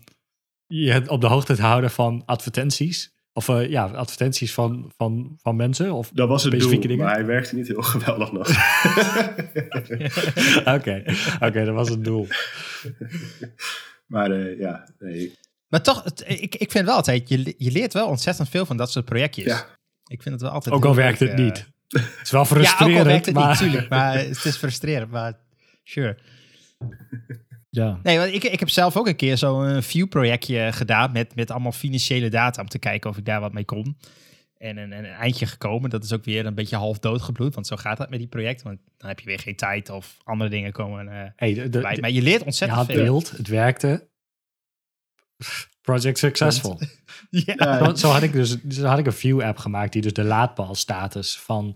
je op de hoogte te houden van advertenties. Of eh, ja, advertenties van, van, van mensen. Of Dat was het doel, specifieke dingen. maar hij werkte niet heel geweldig nog. Oké, oké, dat was het doel. maar eh, ja, nee, Maar toch, het, ik, ik vind wel altijd, je, je leert wel ontzettend veel van dat soort projectjes. Ja. Ik vind het wel altijd Ook al werkt leuk, het eh, niet. Het is wel Ja, frustrerend. ook al werkt het maar, niet, natuurlijk. Maar het is frustrerend, maar sure. Ja. Nee, want ik, ik heb zelf ook een keer zo'n view-projectje gedaan met, met allemaal financiële data om te kijken of ik daar wat mee kon. en een, een eindje gekomen. Dat is ook weer een beetje half doodgebloed, want zo gaat dat met die projecten. Want dan heb je weer geen tijd of andere dingen komen uh, hey, de, de, bij. Maar je leert ontzettend beeld, het werkte. Project successful. ja. Zo, zo, had ik dus zo had ik een view app gemaakt die dus de laadpaalstatus van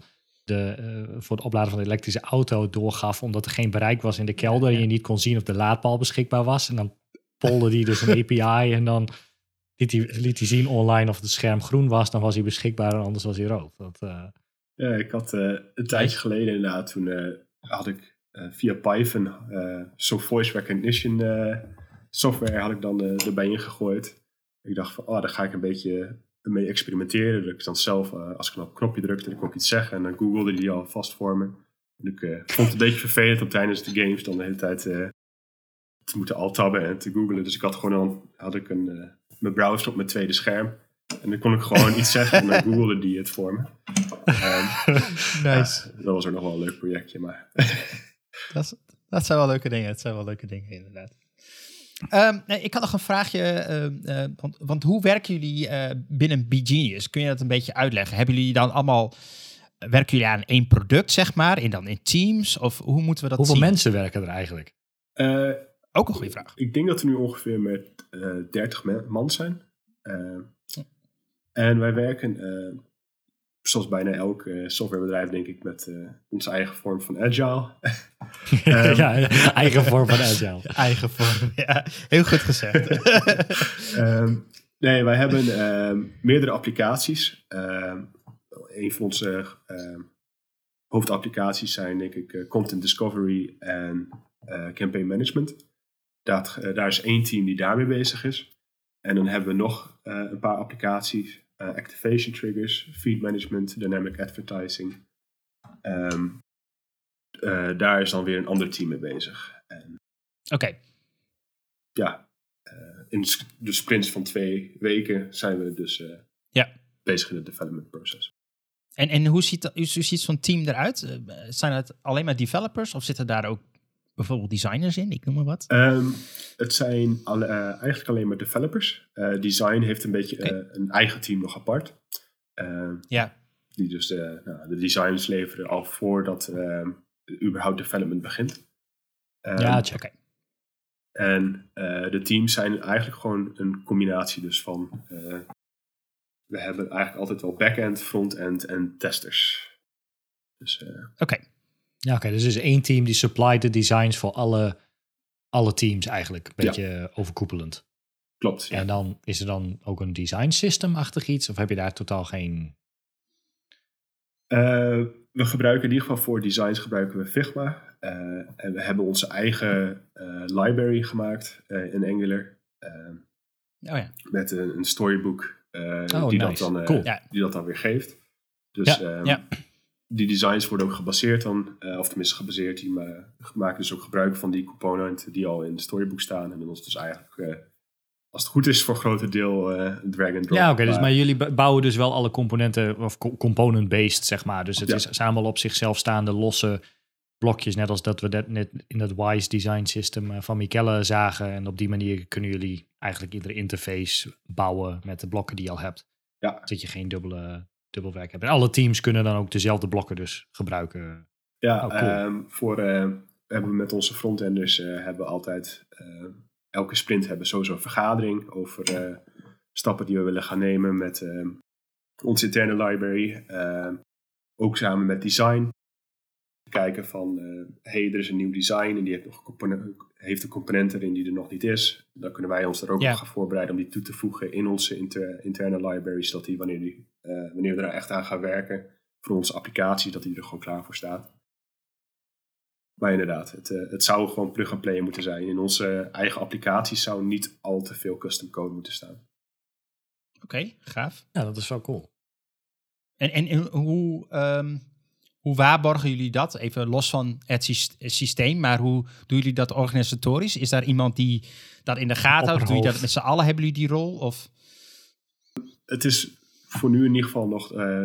de, uh, voor het opladen van de elektrische auto doorgaf, omdat er geen bereik was in de kelder en je niet kon zien of de laadpaal beschikbaar was. En dan polde die dus een API en dan liet hij, liet hij zien online of het scherm groen was, dan was hij beschikbaar en anders was hij rood. Dat, uh... Ja, ik had uh, een tijdje geleden inderdaad, toen had ik via Python zo'n voice recognition software had ik dan erbij ingegooid. Ik dacht van, oh, daar ga ik een beetje mee experimenteren. Dat ik dan zelf, uh, als ik dan op een knopje drukte, dan kon ik iets zeggen. En dan googelde die al vast voor me. En ik uh, vond het een beetje vervelend om tijdens de games dan de hele tijd uh, te moeten alt-tabben en te googlen. Dus ik had gewoon dan, had ik een, mijn browser op mijn tweede scherm. En dan kon ik gewoon iets zeggen en dan googelde die het voor me. Um, nice. dat was er nog wel een leuk projectje, maar... dat, dat zijn wel leuke dingen, het zijn wel leuke dingen inderdaad. Um, nee, ik had nog een vraagje, uh, uh, want, want, hoe werken jullie uh, binnen BGenius? Kun je dat een beetje uitleggen? Hebben jullie dan allemaal, werken jullie aan één product, zeg maar, en dan in teams? Of hoe moeten we dat Hoeveel zien? mensen werken er eigenlijk? Ook een goede vraag. Ik denk dat we nu ongeveer met 30 man zijn. En wij werken zoals bijna elk uh, softwarebedrijf, denk ik, met uh, onze eigen vorm van agile. um, ja, eigen vorm van agile. eigen vorm, ja. Heel goed gezegd. um, nee, wij hebben um, meerdere applicaties. een van onze hoofdapplicaties zijn, denk ik, uh, Content Discovery en Campaign Management. Dat, daar is één team die daarmee bezig is. En dan hebben we nog een paar applicaties uh, activation triggers, feed management, dynamic advertising. Um, uh, daar is dan weer een ander team mee bezig. Oké. Okay. Ja, uh, in de sprints van twee weken zijn we dus ja. bezig in het development proces. En, en hoe ziet, hoe ziet zo'n team eruit? zijn het alleen maar developers of zitten daar ook bijvoorbeeld designers in? Ik noem maar wat. Um, het zijn alle, uh, eigenlijk alleen maar developers. Uh, design heeft een beetje okay. uh, een eigen team nog apart. Ehm, ja. Die dus de, nou, de designs leveren al voordat ehm, überhaupt development begint. ja, oké. Okay. En de teams zijn eigenlijk gewoon een combinatie dus van... we hebben eigenlijk altijd wel back-end, front-end en testers. Dus, oké. Okay. Ja, oké. Okay, dus er is één team die supplyt de designs voor alle, alle teams eigenlijk. Een beetje ja. overkoepelend. Klopt. Ja. En dan is er dan ook een design system-achtig iets? Of heb je daar totaal geen... Uh, we gebruiken in ieder geval voor designs gebruiken we Figma. Uh, en we hebben onze eigen uh, library gemaakt in Angular. oh ja. Met een, een storybook oh, die, nice. dat dan, cool. die dat dan weer geeft. Dus ja. Die designs worden ook gebaseerd dan, uh, of tenminste gebaseerd, die maken dus ook gebruik van die componenten die al in het storybook staan. En ons dus eigenlijk, uh, als het goed is, voor een groot deel uh, drag and drop. Ja, oké. Okay, dus maar jullie bouwen dus wel alle componenten, of component-based, zeg maar. Dus het ja. is allemaal op zichzelf staande losse blokjes, net als dat we dat net in dat WISE design system van Michelle zagen. En op die manier kunnen jullie eigenlijk iedere interface bouwen met de blokken die je al hebt. Ja. Dat je geen dubbele dubbelwerk hebben. En alle teams kunnen dan ook dezelfde blokken dus gebruiken. Ja, oh, cool. um, voor uh, hebben we met onze frontenders uh, hebben we altijd uh, elke sprint hebben sowieso een vergadering over stappen die we willen gaan nemen met ehm, onze interne library. Ehm, ook samen met design. Kijken van, hey, er is een nieuw design en die heeft, nog een heeft een component erin die er nog niet is. Dan kunnen wij ons er ook Ja. op gaan voorbereiden om die toe te voegen in onze inter- interne library, zodat die wanneer, die, eh, wanneer we er echt aan gaan werken voor onze applicatie, dat die er gewoon klaar voor staat. Maar inderdaad, het, eh, het zou gewoon plug and play moeten zijn. In onze eigen applicaties zou niet al te veel custom code moeten staan. Oké, gaaf. Ja, dat is wel cool. En, en, en hoe, ehm, hoe waarborgen jullie dat? Even los van het syst- systeem, maar hoe doen jullie dat organisatorisch? Is daar iemand die dat in de gaten houdt? Doe je dat met z'n allen? Hebben jullie die rol? Of? Het is voor nu in ieder geval nog eh,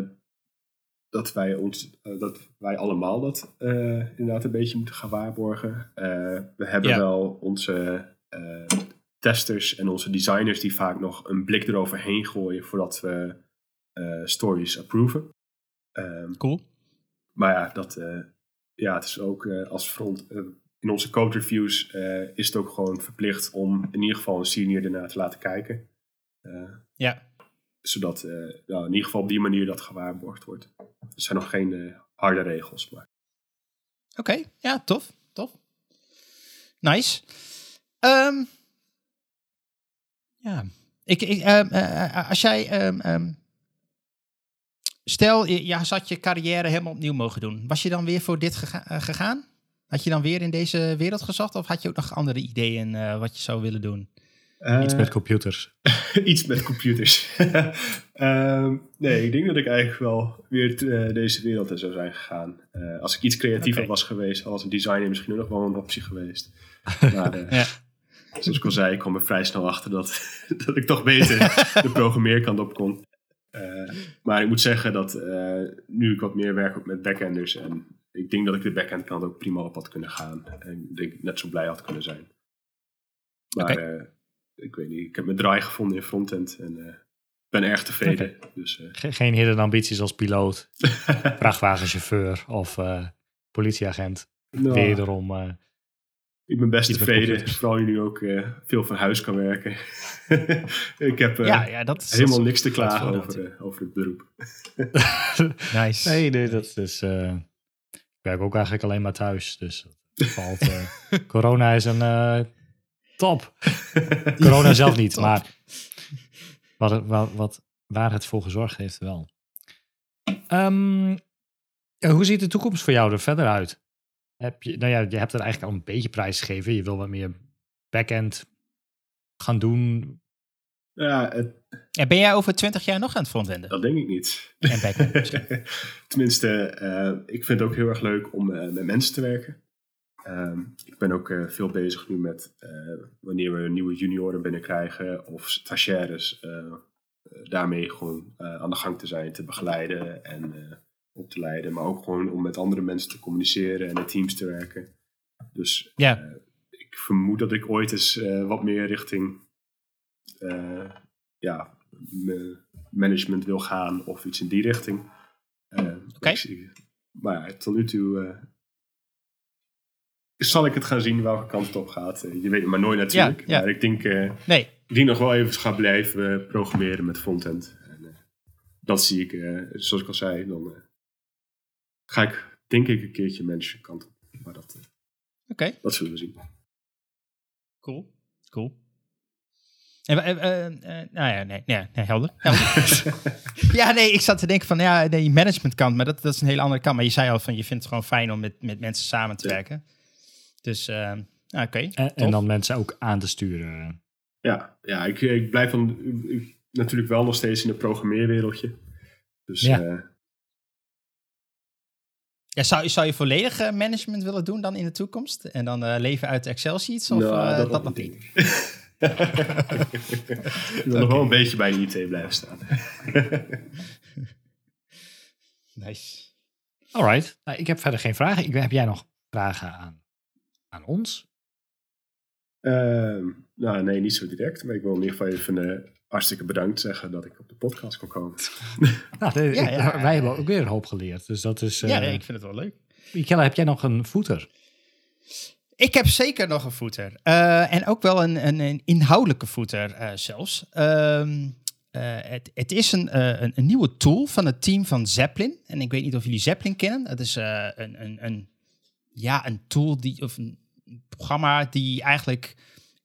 dat, wij ons, eh, dat wij allemaal dat eh, inderdaad een beetje moeten gaan waarborgen. Eh, we hebben Ja. wel onze eh, testers en onze designers die vaak nog een blik eroverheen gooien voordat we eh, stories approven. Ehm, Cool. Maar ja, dat, eh, ja, het is ook eh, als front. eh, in onze code reviews is het ook gewoon verplicht om in ieder geval een senior ernaar te laten kijken. Ja. zodat nou, in ieder geval op die manier dat gewaarborgd wordt. Er zijn nog geen harde regels, maar Oké, ja, tof, tof. Nice. Ehm, ja, ik, ik, eh, als jij, ehm, stel, je, je zat je carrière helemaal opnieuw mogen doen. Was je dan weer voor dit gega- eh, gegaan? Had je dan weer in deze wereld gezocht? Of had je ook nog andere ideeën eh, wat je zou willen doen? Iets Eh, met computers. iets met computers. Ehm, nee, ik denk dat ik eigenlijk wel weer eh, deze wereld in zou zijn gegaan. Eh, als ik iets creatiever was geweest, als een designer misschien ook nog wel een optie geweest. Maar Ja. zoals ik al zei, ik kwam er vrij snel achter dat, dat ik toch beter de programmeerkant op kon. Eh, maar ik moet zeggen dat eh, nu ik wat meer werk met backenders en ik denk dat ik de backend kant ook prima op had kunnen gaan. En ik denk net zo blij had kunnen zijn. Maar eh, ik weet niet, ik heb mijn draai gevonden in frontend en ben erg tevreden. Dus Ge- geen hidden ambities als piloot, vrachtwagenchauffeur of politieagent. nou, Wederom. Ik ben best tevreden, vooral je nu ook eh, veel van huis kan werken. ik heb eh, ja, ja, dat is helemaal dat is niks te klagen over, over het beroep. Nice. nee, nee, dat is. eh, ik werk ook eigenlijk alleen maar thuis. Dus dat valt. eh, corona is een eh, top. Corona zelf niet, Top. maar wat, het- wat, wat, waar het voor gezorgd heeft wel. Ehm, hoe ziet de toekomst voor jou er verder uit? Heb je, nou ja, je hebt er eigenlijk al een beetje prijs gegeven. Je wil wat meer backend gaan doen. Ja, het- En ben jij over twintig jaar nog aan het frontenden? dat denk ik niet. En backend? Tenminste, eh, ik vind het ook heel erg leuk om eh, met mensen te werken. Ehm, ik ben ook eh, veel bezig nu met eh, wanneer we nieuwe junioren binnenkrijgen of stagiaires. daarmee gewoon eh, aan de gang te zijn, te begeleiden en eh, op te leiden. Maar ook gewoon om met andere mensen te communiceren en in teams te werken. Dus Ja. eh, ik vermoed dat ik ooit eens eh, wat meer richting eh, ja, me- management wil gaan of iets in die richting. Oké. Maar ja, tot nu toe zal ik het gaan zien welke kant het op gaat. Je weet het maar nooit natuurlijk. Ja, ja. Maar ik denk, Nee, ik denk nog wel even gaan blijven programmeren met frontend. En, dat zie ik, zoals ik al zei, dan ga ik denk ik een keertje management kant op. Maar dat, eh, oké. dat zullen we zien. Cool. Cool. En, eh, eh, eh, nou ja, nee, nee, nee helder. helder. ja, nee, ik zat te denken van, ja, die managementkant, maar dat, dat is een hele andere kant. Maar je zei al van, je vindt het gewoon fijn om met, met mensen samen te Ja. werken. Dus, eh, nou, oké. En, dan mensen ook aan te sturen. Ja, ja ik, ik blijf dan ik- natuurlijk wel nog steeds in het programmeerwereldje. Dus Ja. Ja, zou, zou je volledig eh, management willen doen dan in de toekomst? En dan eh, leven uit Excel sheets? Of nou, eh, dat, nog denk niet? ik. ik wil nog wel een beetje bij de IT blijven staan. Nice. Alright. Nou, ik heb verder geen vragen. Ik, heb jij nog vragen aan, aan ons? Ehm, nou, nee, niet zo direct. Maar ik wil in ieder geval even eh, hartstikke bedankt zeggen dat ik op de podcast kon komen. Nou, de- Ja, ja. wij hebben ook weer een hoop geleerd. Dus dat is... ja, eh nee, ik vind het wel leuk. Michelle, heb jij nog een voeter? Ik heb zeker nog een footer. Eh, en ook wel een, een, een inhoudelijke footer eh, zelfs. Ehm, eh, het, het is een, een, een nieuwe tool van het team van Zeppelin. En ik weet niet of jullie Zeppelin kennen. Het is eh, een, een, een, ja, een tool die, of een programma die eigenlijk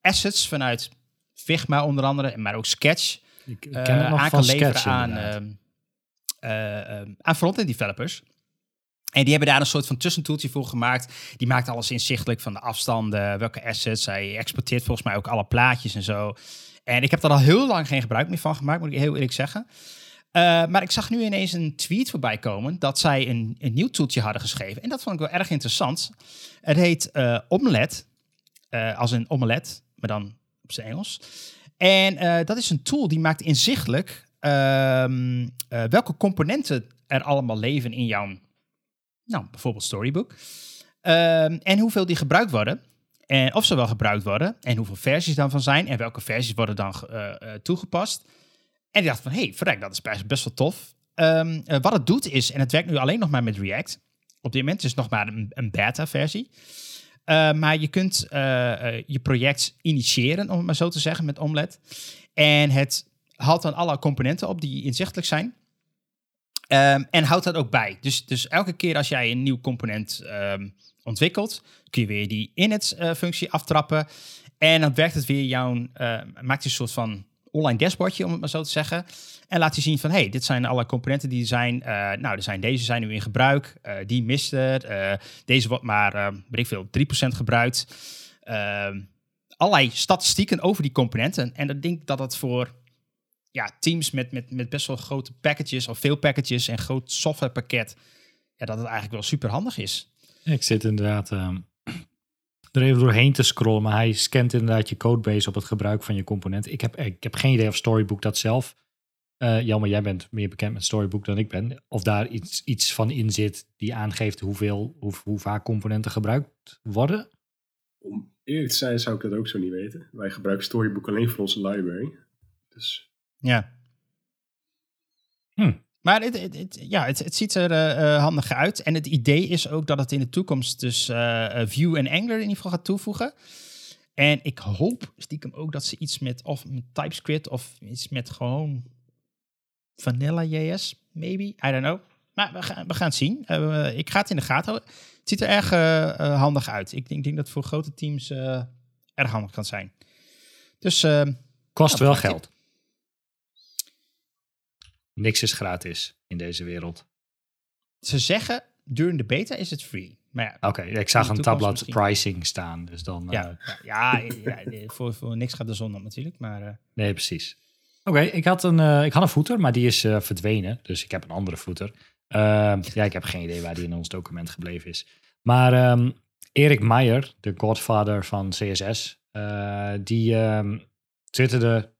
assets vanuit Figma onder andere, maar ook Sketch, Ik ken nog aan kan leveren Sketch aan, ehm, aan front-end developers. En die hebben daar een soort van tussentoeltje voor gemaakt. Die maakt alles inzichtelijk van de afstanden, welke assets. Hij exporteert volgens mij ook alle plaatjes en zo. En ik heb daar al heel lang geen gebruik meer van gemaakt, moet ik heel eerlijk zeggen. Maar ik zag nu ineens een tweet voorbij komen dat zij een, een nieuw toeltje hadden geschreven. En dat vond ik wel erg interessant. Het heet eh Omelet, als een omelet, maar dan op zijn Engels. En eh, dat is een tool die maakt inzichtelijk ehm, eh, welke componenten er allemaal leven in jouw, nou, bijvoorbeeld storybook. Ehm, en hoeveel die gebruikt worden. En of ze wel gebruikt worden. En hoeveel versies daarvan zijn. En welke versies worden dan eh, toegepast. En die dacht van, hey, verrek, dat is best, wel tof. Ehm, eh, wat het doet is, en het werkt nu alleen nog maar met React. Op dit moment is het nog maar een, een beta-versie. Uh, maar je kunt uh, uh, je project initiëren, om het maar zo te zeggen, met Omlet. En het haalt dan alle componenten op die inzichtelijk zijn. Um, en houdt dat ook bij. Dus, dus elke keer als jij een nieuw component um, ontwikkelt, kun je weer die init-functie aftrappen. En dan werkt het weer jouw, maakt een soort van online dashboardje, om het maar zo te zeggen. En laat je zien van, hey, dit zijn alle componenten die er zijn. Uh, nou, er zijn deze zijn nu in gebruik. Uh, die mist het. Uh, deze wordt maar, weet ik veel, 3% gebruikt. Ehm, allerlei statistieken over die componenten. En ik denk dat dat voor ja, teams met, met, met best wel grote packages of veel packages en groot softwarepakket, ja, dat het eigenlijk wel super handig is. Ik zit inderdaad um, er even doorheen te scrollen, maar hij scant inderdaad je codebase op het gebruik van je component. Ik heb, ik heb geen idee of Storybook dat zelf. Uh, Jammer, jij bent meer bekend met Storybook dan ik ben. Of daar iets, iets van in zit die aangeeft hoeveel, hoe, hoe vaak componenten gebruikt worden. Om eerlijk te zijn zou ik dat ook zo niet weten. Wij gebruiken Storybook alleen voor onze library. Dus... Ja. Hm. Maar het, het, het, ja, het, het ziet er uh, handig uit. En het idee is ook dat het in de toekomst dus uh, Vue en Angular in ieder geval gaat toevoegen. En ik hoop stiekem ook dat ze iets met of met TypeScript of iets met gewoon Vanilla JS, maybe. I don't know. Maar we gaan, we gaan het zien. Uh, ik ga het in de gaten houden. Het ziet er erg handig uit. Ik denk, denk, dat het voor grote teams erg handig kan zijn. Dus... Kost nou, wel geld. Niks is gratis in deze wereld. Ze zeggen, during de beta is het free. Ja, Oké, okay, ik zag een tabblad misschien. pricing staan. Dus dan, ja, ja, ja, ja voor, voor niks gaat de zon op natuurlijk. Maar, nee, precies. Oké, okay, ik, had een, uh, ik had een voeter, maar die is uh, verdwenen. Dus ik heb een andere voeter. Uh, ja, ik heb geen idee waar die in ons document gebleven is. Maar um, Erik Meijer, de godfather van CSS, uh, die um, twitterde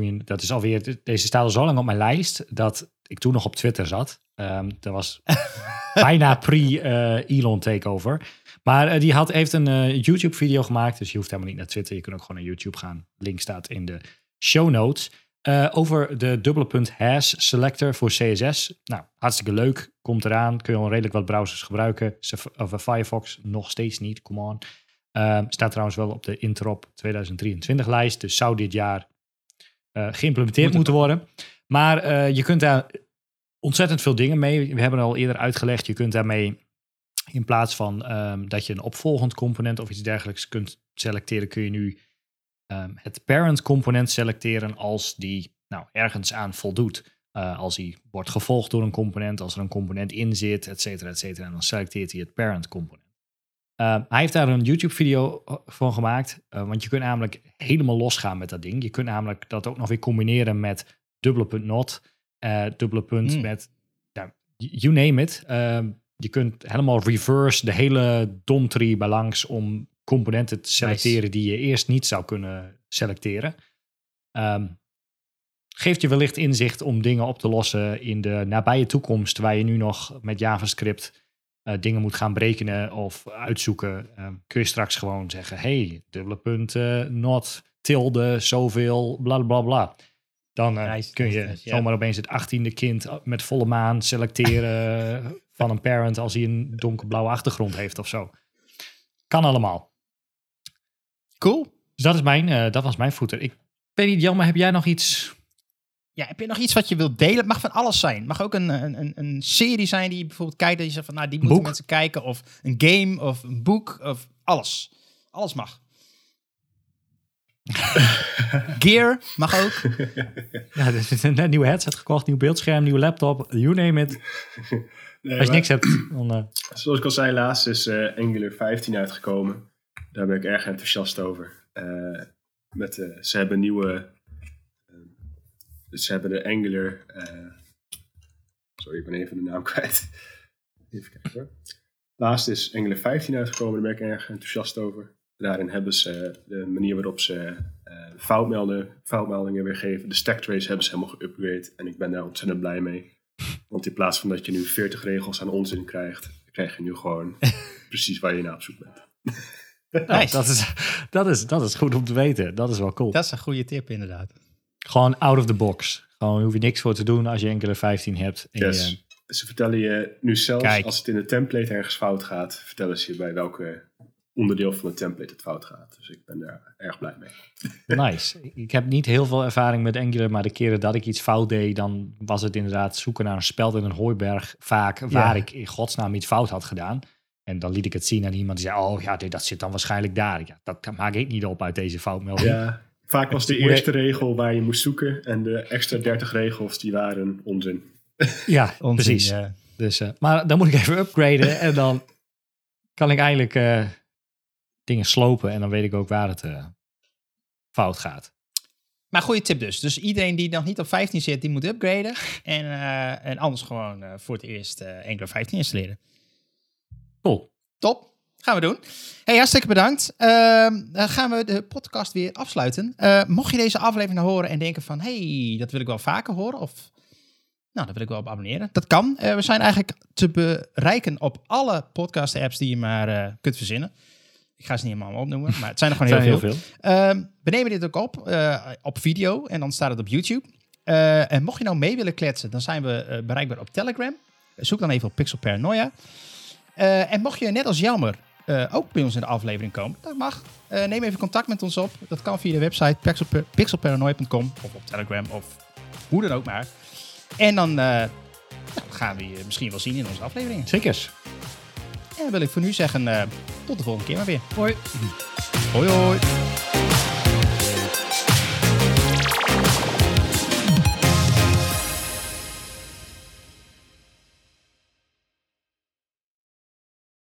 toen, dat is alweer, deze staat al zo lang op mijn lijst, dat ik toen nog op Twitter zat. Um, dat was bijna pre-Elon takeover. Maar die had, heeft een YouTube-video gemaakt, dus je hoeft helemaal niet naar Twitter. Je kunt ook gewoon naar YouTube gaan. Link staat in de show notes. Uh, over de dubbele punt hash selector voor CSS. Nou, hartstikke leuk. Komt eraan. Kun je al redelijk wat browsers gebruiken. Of Firefox nog steeds niet. Come on. Uh, staat trouwens wel op de Interop 2023 lijst. Dus zou dit jaar geïmplementeerd Moet moeten worden. Maar je kunt daar ontzettend veel dingen mee. We hebben al eerder uitgelegd. Je kunt daarmee in plaats van um, dat je een opvolgend component of iets dergelijks kunt selecteren, kun je nu um, het parent component selecteren als die nou, ergens aan voldoet. Uh, als die wordt gevolgd door een component, als er een component in zit, et cetera, et cetera. En dan selecteert hij het parent component. Uh, hij heeft daar een YouTube-video eh, van gemaakt, uh, want je kunt namelijk helemaal losgaan met dat ding. Je kunt namelijk dat ook nog weer combineren met dubbele punt not, dubbele punt mm. met, ja, you name it. Ehm, je kunt helemaal reverse de hele DOM tree bij langs om componenten te selecteren nice. die je eerst niet zou kunnen selecteren. Um, geeft je wellicht inzicht om dingen op te lossen in de nabije toekomst, waar je nu nog met JavaScript uh, dingen moet gaan berekenen of uitzoeken. Um, kun je straks gewoon zeggen: hey, dubbele punt, uh, not, tilde, zoveel, bla bla bla. Dan uh, nice, kun je zomaar opeens het achttiende kind met volle maan selecteren van een parent als hij een donkerblauwe achtergrond heeft of zo. Kan allemaal. Cool. Dus dat, is mijn, dat was mijn voeter. Ik weet niet, Jan, maar heb jij nog iets? Ja, heb je nog iets wat je wilt delen? Het mag van alles zijn. Het mag ook een, een, een serie zijn die je bijvoorbeeld kijkt. Dat je zegt van, nou, die moeten boek. mensen kijken. Of een game, of een boek, of alles. Alles mag. Gear mag ook. ja, er is een nieuwe headset gekocht, nieuw beeldscherm, nieuwe laptop, you name it. Nee, Als je niks hebt, dan... Uh... Zoals ik al zei, laatst is uh, Angular 15 uitgekomen. Daar ben ik erg enthousiast over. Uh, met, uh, ze hebben nieuwe. Uh, ze hebben de Angular. sorry, ik ben even de naam kwijt. Even kijken hoor. Laatst is Angular 15 uitgekomen, daar ben ik erg enthousiast over. Daarin hebben ze de manier waarop ze foutmelden, foutmeldingen weergeven. De stack trace hebben ze helemaal geüpgrade. En ik ben daar ontzettend blij mee. Want in plaats van dat je nu 40 regels aan onzin krijgt, krijg je nu gewoon precies waar je naar op zoek bent. Dat, is, dat, is, dat is goed om te weten. Dat is wel cool. Dat is een goede tip, inderdaad. Gewoon out of the box. Gewoon hoef je niks voor te doen als je enkele 15 hebt. En Yes. je- Ze vertellen je nu zelfs Kijk. als het in de template ergens fout gaat, vertellen ze je bij welke onderdeel van de template het fout gaat. Dus ik ben daar erg blij mee. Nice. Ik heb niet heel veel ervaring met Angular, maar de keren dat ik iets fout deed, dan was het inderdaad zoeken naar een speld in een hooiberg vaak waar ik in godsnaam iets fout had gedaan. En dan liet ik het zien aan iemand die zei, oh ja, dit, dat zit dan waarschijnlijk daar. Ja, dat maak ik niet op uit deze foutmelding. Ja, vaak was de eerste regel waar je moest zoeken en de extra 30 regels die waren onzin. Ja, Onzin, precies. ja. Dus, eh, maar dan moet ik even upgraden en dan kan ik eindelijk eh, dingen slopen en dan weet ik ook waar het eh, fout gaat. Maar goede tip dus. Dus iedereen die nog niet op 15 zit, die moet upgraden. En, eh, en anders gewoon eh, voor het eerst eh Angular 15 installeren. Cool. Top. Gaan we doen. Hey, hartstikke bedankt. Ehm, dan gaan we de podcast weer afsluiten. Eh, mocht je deze aflevering nou horen en denken van... hey, dat wil ik wel vaker horen of... Nou, daar wil ik wel op abonneren. Dat kan. Eh, we zijn eigenlijk te bereiken op alle podcast-apps die je maar eh, kunt verzinnen. Ik ga ze niet helemaal opnoemen, maar het zijn er gewoon heel, Zijn veel. Ehm, we nemen dit ook op op video en dan staat het op YouTube. En mocht je nou mee willen kletsen, dan zijn we bereikbaar op Telegram. Zoek dan even op Pixel Paranoia. En mocht je net als Jelmer eh, ook bij ons in de aflevering komen, dat mag. Eh, neem even contact met ons op. Dat kan via de website pixelpa- pixelparanoia.com of op Telegram of hoe dan ook maar. En dan eh, nou, gaan we je misschien wel zien in onze afleveringen. Zeker. En dan wil ik voor nu zeggen, tot de volgende keer maar weer. Hoi. Hoi hoi.